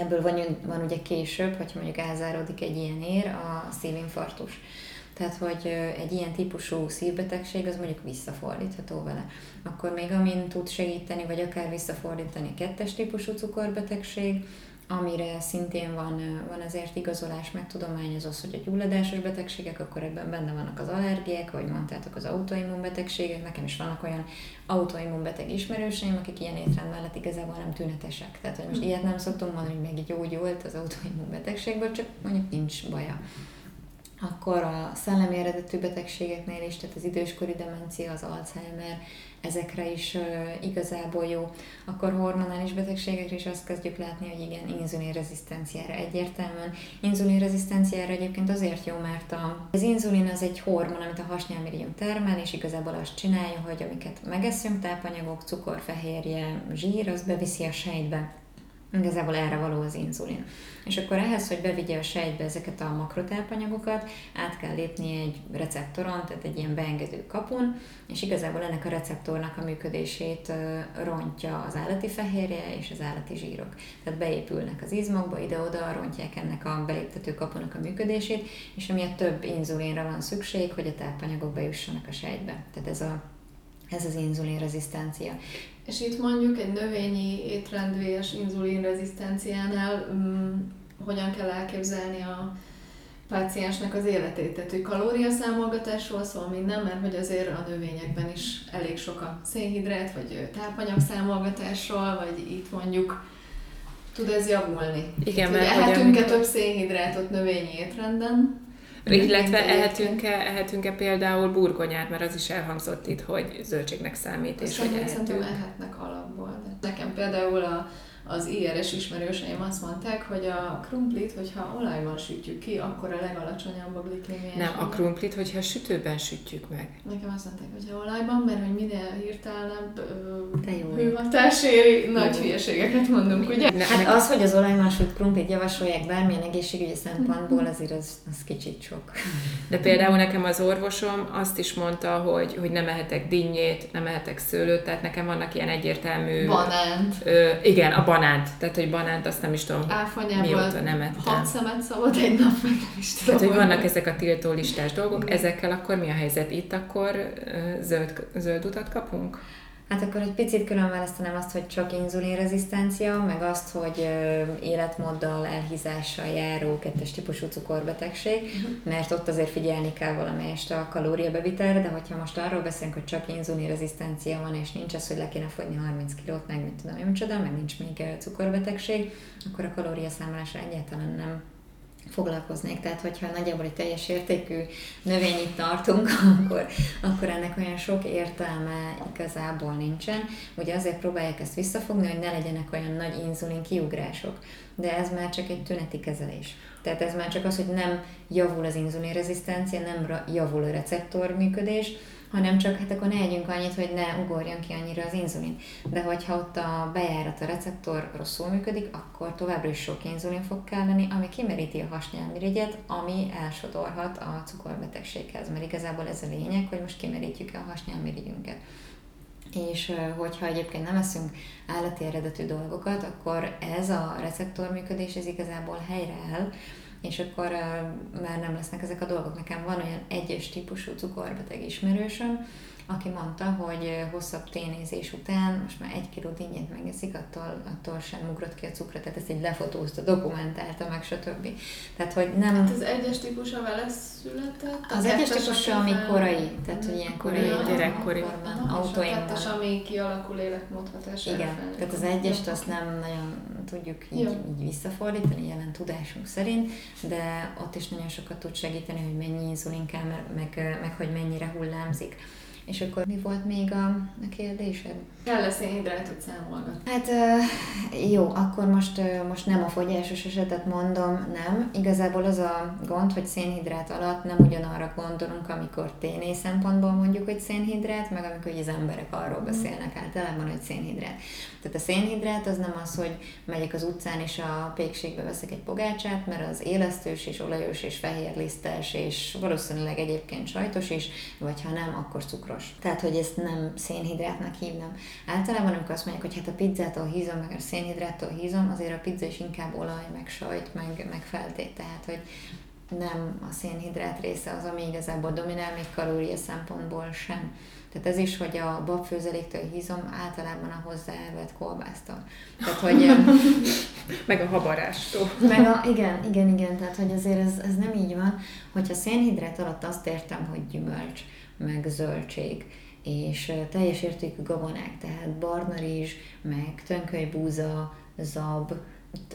Ebből van, van ugye később, hogyha mondjuk elzáródik egy ilyen ér, a szívinfarktus. Tehát, hogy egy ilyen típusú szívbetegség az mondjuk visszafordítható vele. Akkor még amin tud segíteni, vagy akár visszafordítani kettes típusú cukorbetegség, amire szintén van, van azért igazolás, meg tudomány, az az, hogy a gyulladásos betegségek, akkor ebben benne vannak az allergiák, ahogy mondtátok, az autoimmunbetegségek. Nekem is vannak olyan autoimmunbeteg ismerőseim, akik ilyen étrend mellett igazából nem tünetesek. Tehát, hogy most mm. ilyet nem szoktunk mondani, hogy meg gyógyult az autoimmunbetegségből, csak mondjuk nincs baja akkor a szellemi eredetű betegségeknél is, tehát az időskori demencia, az Alzheimer, ezekre is igazából jó. Akkor hormonális betegségekre is azt kezdjük látni, hogy igen, inzulinrezisztenciára egyértelműen. Inzulinrezisztenciára egyébként azért jó, mert a, az inzulin az egy hormon, amit a hasnyálmirigyunk termel, és igazából azt csinálja, hogy amiket megeszünk, tápanyagok, cukor, fehérje, zsír, az beviszi a sejtbe Igazából erre való az inzulin. És akkor ehhez, hogy bevigye a sejtbe ezeket a makrotápanyagokat, át kell lépni egy receptoron, tehát egy ilyen beengedő kapun, és igazából ennek a receptornak a működését rontja az állati fehérje és az állati zsírok. Tehát beépülnek az izmokba, ide-oda, rontják ennek a beléptető kapunak a működését, és amiatt több inzulinra van szükség, hogy a tápanyagok bejussanak a sejtbe. Tehát ez a ez az inzulinrezisztencia. És itt mondjuk egy növényi étrendvés inzulinrezisztenciánál um, hogyan kell elképzelni a páciensnek az életét? Tehát, hogy kalóriaszámolgatásról szól minden, mert hogy azért a növényekben is elég sok a szénhidrát, vagy tápanyagszámolgatásról, vagy itt mondjuk tud ez javulni? Igen, Tehát, mert ehetünk-e több szénhidrátot növényi étrenden, illetve ehetünk-e, ehetünk-e például burgonyát, mert az is elhangzott itt, hogy zöldségnek számít, és hogy ehetünk. ehetnek alapból. De nekem például a az IRS ismerőseim azt mondták, hogy a krumplit, hogyha olajban sütjük ki, akkor a legalacsonyabb a glikémiás. Nem, a krumplit, hogyha sütőben sütjük meg. Nekem azt mondták, hogy ha olajban, mert hogy minél hirtelenebb jó. hőhatás éri, nagy hülyeségeket mondunk, ugye? Ne, Hát az, hogy az olajban sült krumplit javasolják bármilyen egészségügyi szempontból, azért az, az kicsit sok. De például nekem az orvosom azt is mondta, hogy, hogy nem ehetek dinnyét, nem ehetek szőlőt, tehát nekem vannak ilyen egyértelmű... Banánt. Ö, igen, a banánt. Tehát, hogy banánt azt nem is tudom, Áfonyából mióta nem ettem. hat szemet szabad egy nap, meg nem is tudom. Tehát, hogy vannak ezek a tiltó listás dolgok, Igen. ezekkel akkor mi a helyzet? Itt akkor zöld, zöld utat kapunk? Hát akkor egy picit külön választanám azt, hogy csak inzulinrezisztencia, meg azt, hogy életmóddal, elhízással járó kettes típusú cukorbetegség, mert ott azért figyelni kell valamelyest a kalóriabevitelre, de hogyha most arról beszélünk, hogy csak inzulinrezisztencia van, és nincs az, hogy le kéne fogyni 30 kilót, meg mit tudom én micsoda, meg nincs még cukorbetegség, akkor a kalóriaszámlásra egyáltalán nem foglalkoznék. Tehát, hogyha nagyjából egy teljes értékű növényit tartunk, akkor, akkor ennek olyan sok értelme igazából nincsen. Ugye azért próbálják ezt visszafogni, hogy ne legyenek olyan nagy inzulin kiugrások. De ez már csak egy tüneti kezelés. Tehát ez már csak az, hogy nem javul az inzulinrezisztencia, nem ra- javul a receptor működés, hanem csak hát akkor ne együnk annyit, hogy ne ugorjon ki annyira az inzulin. De hogyha ott a bejárat, a receptor rosszul működik, akkor továbbra is sok inzulin fog kelleni, ami kimeríti a hasnyálmirigyet, ami elsodorhat a cukorbetegséghez. Mert igazából ez a lényeg, hogy most kimerítjük a hasnyálmirigyünket. És hogyha egyébként nem eszünk állati eredetű dolgokat, akkor ez a receptor működés, ez igazából helyreáll, és akkor már nem lesznek ezek a dolgok. Nekem van olyan egyes típusú cukorbeteg ismerősöm, aki mondta, hogy hosszabb ténézés után most már egy kiló dinnyét megeszik, attól, attól sem ugrott ki a cukra, tehát ezt így lefotózta, dokumentálta meg, stb. Tehát, hogy nem... Hát az egyes típusa vele született? a Az egyes típusa, ami fel- korai, tehát hogy ilyen korai Korai, gyerekkori. korban, Aha, és a autoimmun. kettes, ami kialakul életmód hatására. Igen, felnőtt. tehát az egyest azt nem nagyon tudjuk így, így visszafordítani jelen tudásunk szerint, de ott is nagyon sokat tud segíteni, hogy mennyi inzulin kell, meg, meg, meg hogy mennyire hullámzik. És akkor mi volt még a, a kérdésed? Kell-e szénhidrátot számolgatni? Hát jó, akkor most, most nem a fogyásos esetet mondom, nem. Igazából az a gond, hogy szénhidrát alatt nem ugyanarra gondolunk, amikor téné szempontból mondjuk, hogy szénhidrát, meg amikor az emberek arról beszélnek általában, hogy szénhidrát. Tehát a szénhidrát az nem az, hogy megyek az utcán és a pékségbe veszek egy pogácsát, mert az élesztős és olajos és fehérlisztes és valószínűleg egyébként sajtos is, vagy ha nem, akkor cukros. Tehát, hogy ezt nem szénhidrátnak hívnám. Általában, amikor azt mondják, hogy hát a pizzától hízom, meg a szénhidráttól hízom, azért a pizza is inkább olaj, meg sajt, meg, meg feltét. Tehát, hogy nem a szénhidrát része az, ami igazából dominál, még kalória szempontból sem. Tehát ez is, hogy a babfőzeléktől hízom, általában a hozzá elvett kolbásztól. Tehát, hogy Meg a habarástól. meg a, igen, igen, igen, tehát hogy azért ez, ez nem így van, hogyha szénhidrát alatt azt értem, hogy gyümölcs, meg zöldség, és teljes értékű gabonák, tehát barna rizs, meg tönkölybúza, zab,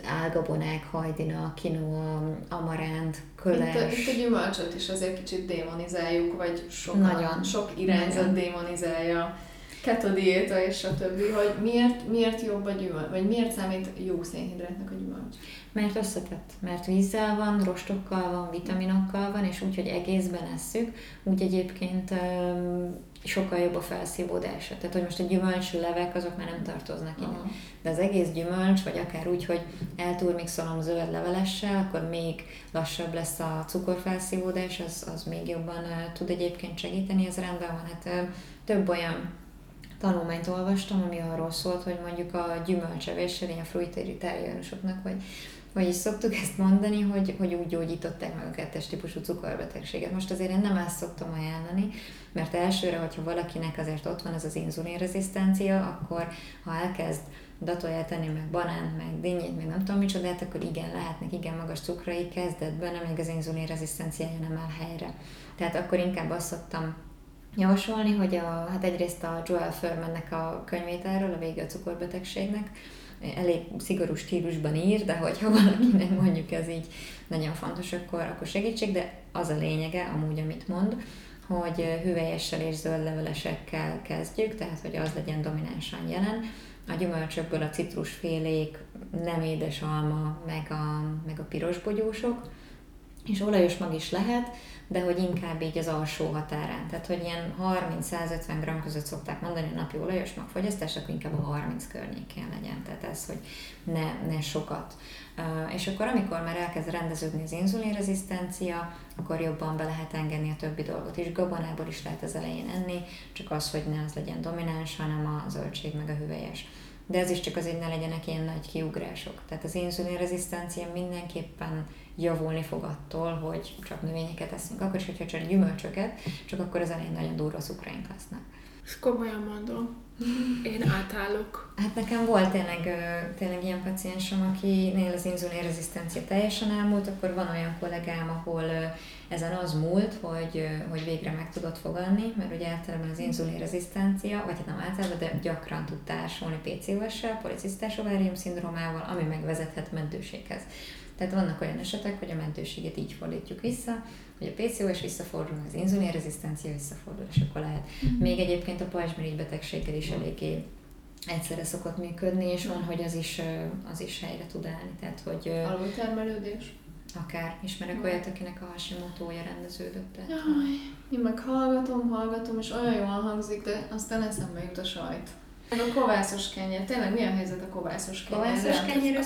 álgabonák, hajdina, quinoa, amaránt, Itt a, köles. itt a gyümölcsöt is azért kicsit démonizáljuk, vagy sokan, Nagyon. sok irányzat Nagyon. démonizálja, keto diéta és a többi, hogy miért, miért jobb a gyümölcs, vagy miért számít jó szénhidrátnak a gyümölcs? Mert összetett, mert vízzel van, rostokkal van, vitaminokkal van, és úgy, hogy egészben esszük, úgy egyébként sokkal jobb a felszívódása. Tehát, hogy most a gyümölcslevek, azok már nem tartoznak ide. De az egész gyümölcs, vagy akár úgy, hogy elturmixolom zöld levelessel, akkor még lassabb lesz a cukorfelszívódás, az, az még jobban tud egyébként segíteni, ez rendben van. Hát több olyan tanulmányt olvastam, ami arról szólt, hogy mondjuk a gyümölcsevéssel, ilyen fruitéritáriánusoknak, vagy hogy is szoktuk ezt mondani, hogy, hogy úgy gyógyították meg a kettes típusú cukorbetegséget. Most azért én nem ezt szoktam ajánlani, mert elsőre, hogyha valakinek azért ott van ez az inzulinrezisztencia, akkor ha elkezd datóját tenni, meg banánt, meg dinnyét, meg nem tudom micsodát, akkor igen, lehetnek igen magas cukrai kezdetben, amíg az inzulinrezisztenciája nem áll helyre. Tehát akkor inkább azt szoktam javasolni, hogy a, hát egyrészt a Joel Furmannek a könyvét erről, a vége a cukorbetegségnek, elég szigorú stílusban ír, de hogyha valakinek mondjuk ez így nagyon fontos, akkor, akkor segítség, de az a lényege, amúgy, amit mond, hogy hüvelyessel és zöld levelesekkel kezdjük, tehát hogy az legyen dominánsan jelen, a gyümölcsökből a citrusfélék, nem édes alma, meg a, meg a piros bogyósok, és olajos mag is lehet, de hogy inkább így az alsó határán. Tehát, hogy ilyen 30-150 g között szokták mondani a napi olajos magfogyasztás, akkor inkább a 30 környékén legyen. Tehát ez, hogy ne, ne sokat. És akkor, amikor már elkezd rendeződni az inzulinrezisztencia, akkor jobban be lehet engedni a többi dolgot is. Gabonából is lehet az elején enni, csak az, hogy ne az legyen domináns, hanem a zöldség meg a hüvelyes de ez is csak azért ne legyenek ilyen nagy kiugrások. Tehát az inzulinrezisztencia mindenképpen javulni fog attól, hogy csak növényeket eszünk. Akkor is, hogyha csak gyümölcsöket, csak akkor az elején nagyon durva cukraink lesznek. Ezt komolyan mondom. Én átállok. Hát nekem volt tényleg, tényleg ilyen paciensem, akinél az inzulinrezisztencia teljesen elmúlt, akkor van olyan kollégám, ahol ezen az múlt, hogy, hogy végre meg tudott fogadni, mert ugye általában az inzulinrezisztencia, vagy hát nem általában, de gyakran tud társulni PCOS-sel, policisztás ovárium szindrómával, ami megvezethet meddőséghez. Tehát vannak olyan esetek, hogy a mentőséget így fordítjuk vissza, hogy a PCOS visszafordul, az inzulinrezisztencia visszafordul, és akkor lehet. Mm-hmm. Még egyébként a pajzsmirigy betegséggel is eléggé egyszerre szokott működni, és van, hogy az is, az is helyre tud állni. Tehát, hogy, Alultermelődés? Akár. Ismerek olyat, akinek a Hashimoto-ja rendeződött. Tehát, Jaj, én meg hallgatom, hallgatom, és olyan jól hangzik, de aztán eszembe jut a sajt. A kovászos kenyér. Tényleg mi a helyzet a kovászos kenyér? Kovászos kenyér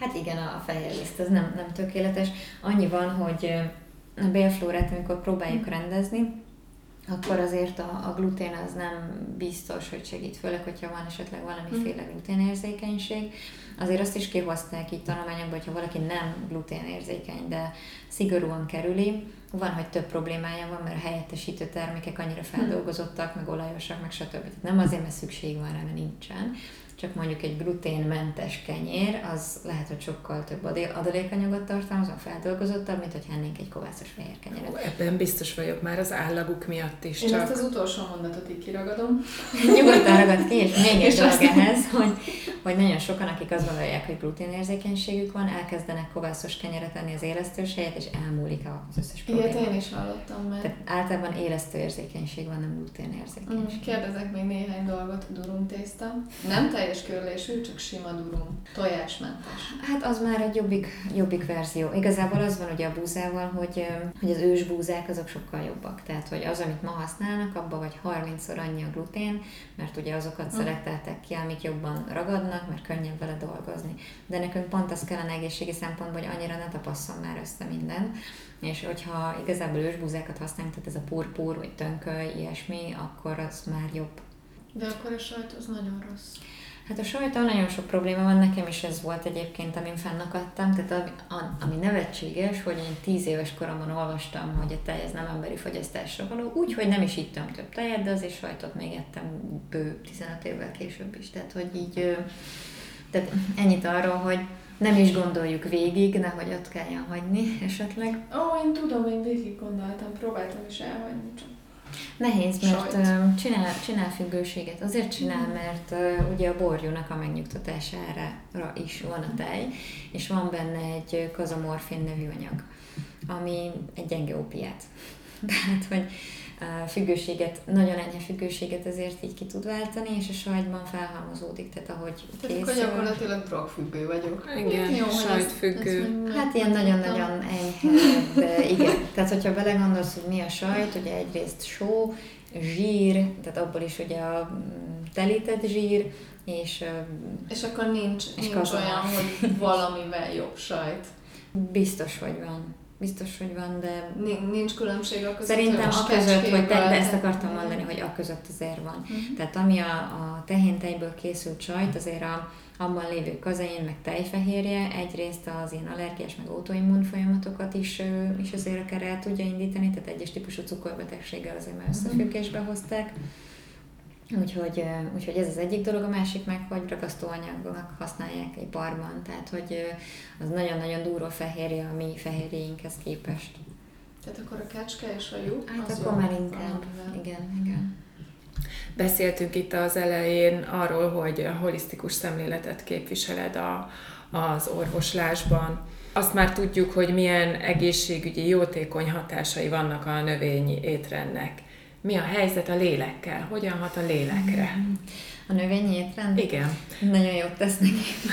Hát igen, a fehér liszt, az nem, nem tökéletes. Annyi van, hogy a bélflórát, amikor próbáljuk rendezni, akkor azért a, a glutén az nem biztos, hogy segít, főleg, hogyha van esetleg valamiféle mhm. gluténérzékenység. Azért azt is kihozták így tanulmányokban, hogyha valaki nem gluténérzékeny, de szigorúan kerüli, van, hogy több problémája van, mert a helyettesítő termékek annyira mhm. feldolgozottak, meg olajosak, meg stb. Nem azért, mert szükség van rá, mert nincsen, csak mondjuk egy gluténmentes kenyér, az lehet, hogy sokkal több adalékanyagot tartalmaz, a feldolgozottabb, mint hogy ennénk egy kovászos fehér kenyeret. Ó, ebben biztos vagyok már az állaguk miatt is. Én csak... ezt az utolsó mondatot így kiragadom. Nyugodtan ragad ki, és még egy dolog ehhez, hogy, hogy nagyon sokan, akik azt gondolják, hogy gluténérzékenységük van, elkezdenek kovászos kenyeret enni az élesztős helyet, és elmúlik az összes probléma. Ilyet én is hallottam meg. Tehát általában élesztőérzékenység van, nem gluténérzékenység. Mm, kérdezek még néhány dolgot, durum tészta. Nem te teljes körlésű, csak sima durum, tojásmentes. Hát az már egy jobbik, jobbik verzió. Igazából az van ugye a búzával, hogy, hogy az ős búzák azok sokkal jobbak. Tehát, hogy az, amit ma használnak, abban vagy 30-szor annyi a glutén, mert ugye azokat hmm. szelektálták ki, amik jobban ragadnak, mert könnyebb vele dolgozni. De nekünk pont az kellene egészségi szempontból, hogy annyira ne tapasszon már össze minden. És hogyha igazából ősbúzákat használunk, tehát ez a purpur, vagy tönköly, ilyesmi, akkor az már jobb. De akkor a sajt az nagyon rossz. Hát a sajtal nagyon sok probléma van, nekem is ez volt egyébként, amin fennakadtam, tehát ami, ami nevetséges, hogy én tíz éves koromban olvastam, hogy a tej ez nem emberi fogyasztásra való, úgyhogy nem is ittam több tejet, de azért sajtot még ettem bő 15 évvel később is, tehát hogy így, tehát ennyit arról, hogy nem is gondoljuk végig, nehogy ott kelljen hagyni esetleg. Ó, én tudom, én végig gondoltam, próbáltam is elhagyni, csak Nehéz, mert csinál, csinál függőséget. Azért csinál, mm. mert ugye a borjúnak a megnyugtatására is van a tej, és van benne egy kazamorfin nevű anyag, ami egy gyenge opiát. Tehát, hogy függőséget, nagyon enyhe függőséget ezért így ki tud váltani, és a sajtban felhalmozódik, tehát ahogy tehát készül. akkor gyakorlatilag drogfüggő vagyok. Igen, jó, sajtfüggő. Hát ilyen nagyon-nagyon enyhe, de igen. Tehát, hogyha belegondolsz, hogy mi a sajt, ugye egyrészt só, zsír, tehát abból is ugye a mm, telített zsír, és... És akkor nincs, és nincs olyan, hogy valamivel jobb sajt. Biztos, hogy van. Biztos, hogy van, de... Nincs különbség a között, Szerintem a között, hogy te, de ezt akartam mondani, hogy a között azért van. Uh-huh. Tehát ami a, a tehéntejből készült sajt, azért a, abban lévő kazein, meg tejfehérje egyrészt az ilyen allergiás, meg autoimmun folyamatokat is, is azért akár el tudja indítani, tehát egyes típusú cukorbetegséggel azért már összefüggésbe hozták. Úgyhogy, úgyhogy ez az egyik dolog, a másik meg, hogy ragasztóanyagnak használják egy barban, tehát hogy az nagyon-nagyon durva fehérje a mi fehérjéinkhez képest. Tehát akkor a kecske és a lyuk? Hát akkor már inkább, igen, igen. Beszéltünk itt az elején arról, hogy a holisztikus szemléletet képviseled a, az orvoslásban. Azt már tudjuk, hogy milyen egészségügyi jótékony hatásai vannak a növényi étrendnek mi a helyzet a lélekkel, hogyan hat a lélekre? A növényi étrend? Igen. Nagyon jót tesz neki.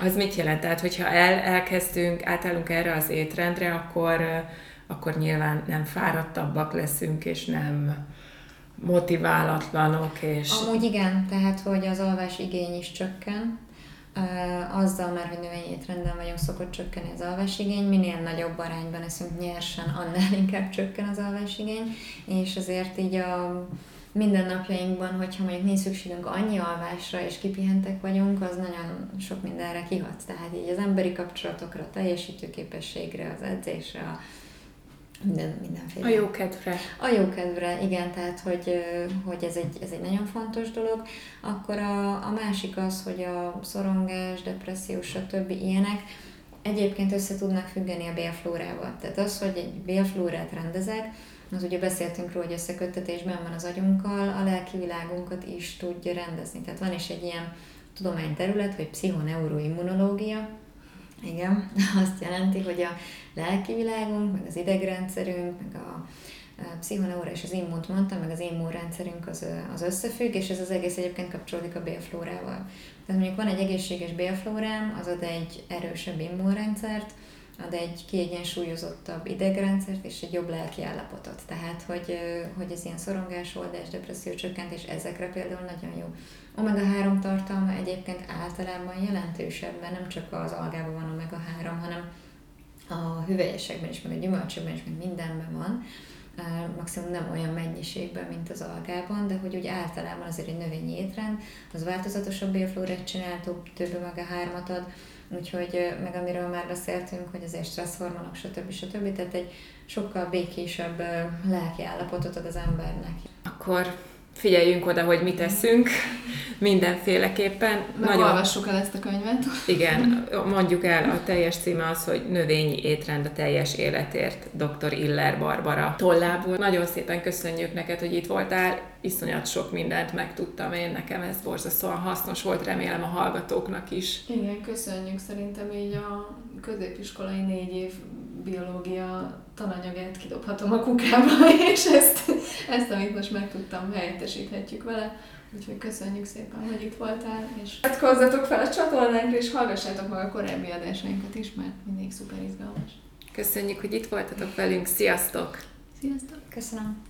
Az mit jelent? Tehát, hogyha el, elkezdünk, átállunk erre az étrendre, akkor, akkor nyilván nem fáradtabbak leszünk, és nem motiválatlanok, és... Amúgy igen, tehát, hogy az alvás igény is csökken, azzal már, hogy növényi étrenden vagyunk, szokott csökkenni az alvásigény, minél nagyobb arányban eszünk nyersen, annál inkább csökken az alvásigény, és azért így a mindennapjainkban, hogyha mondjuk nincs szükségünk annyi alvásra, és kipihentek vagyunk, az nagyon sok mindenre kihat. Tehát így az emberi kapcsolatokra, a teljesítőképességre, az edzésre, a minden, mindenféle. A jó kedvre. A jó kedvre, igen, tehát hogy, hogy ez, egy, ez egy nagyon fontos dolog. Akkor a, a másik az, hogy a szorongás, depresszió, stb. ilyenek egyébként össze tudnak függeni a bélflórával. Tehát az, hogy egy bélflórát rendezek, az ugye beszéltünk róla, hogy összeköttetésben van az agyunkkal, a lelki világunkat is tudja rendezni. Tehát van is egy ilyen tudományterület, hogy pszichoneuroimmunológia, igen, azt jelenti, hogy a lelki világunk, meg az idegrendszerünk, meg a pszichoneura és az immunt mondtam, meg az immunrendszerünk az, az összefügg, és ez az egész egyébként kapcsolódik a bélflórával. Tehát mondjuk van egy egészséges bélflórám, az ad egy erősebb immunrendszert, ad egy kiegyensúlyozottabb idegrendszert és egy jobb lelki állapotot. Tehát, hogy, hogy ez ilyen szorongás, oldás, depresszió csökkentés, ezekre például nagyon jó. Omega-3 tartalma egyébként általában jelentősebb, mert nem csak az algában van omega-3, hanem a hüvelyesekben is, meg a gyümölcsökben is, meg mindenben van. Maximum nem olyan mennyiségben, mint az algában, de hogy úgy általában azért egy növényi étrend, az változatosabb bélflórát csinál, több, több omega-3-at ad, úgyhogy meg amiről már beszéltünk, hogy azért stresszhormonok, stb. stb. Tehát egy sokkal békésebb lelki állapotot ad az embernek. Akkor figyeljünk oda, hogy mit teszünk, mindenféleképpen. Nagyon... olvassuk el ezt a könyvet. Igen, mondjuk el, a teljes címe az, hogy Növényi étrend a teljes életért, dr. Iller Barbara tollából. Nagyon szépen köszönjük neked, hogy itt voltál, iszonyat sok mindent megtudtam én, nekem ez borzasztóan hasznos volt, remélem a hallgatóknak is. Igen, köszönjük, szerintem így a középiskolai négy év biológia tananyagát kidobhatom a kukába, és ezt, ezt, amit most megtudtam, helyettesíthetjük vele. Úgyhogy köszönjük szépen, hogy itt voltál, és csatkozzatok fel a csatornánkra, és hallgassátok meg a korábbi adásainkat is, mert mindig szuper izgalmas. Köszönjük, hogy itt voltatok velünk, sziasztok! Sziasztok! Köszönöm!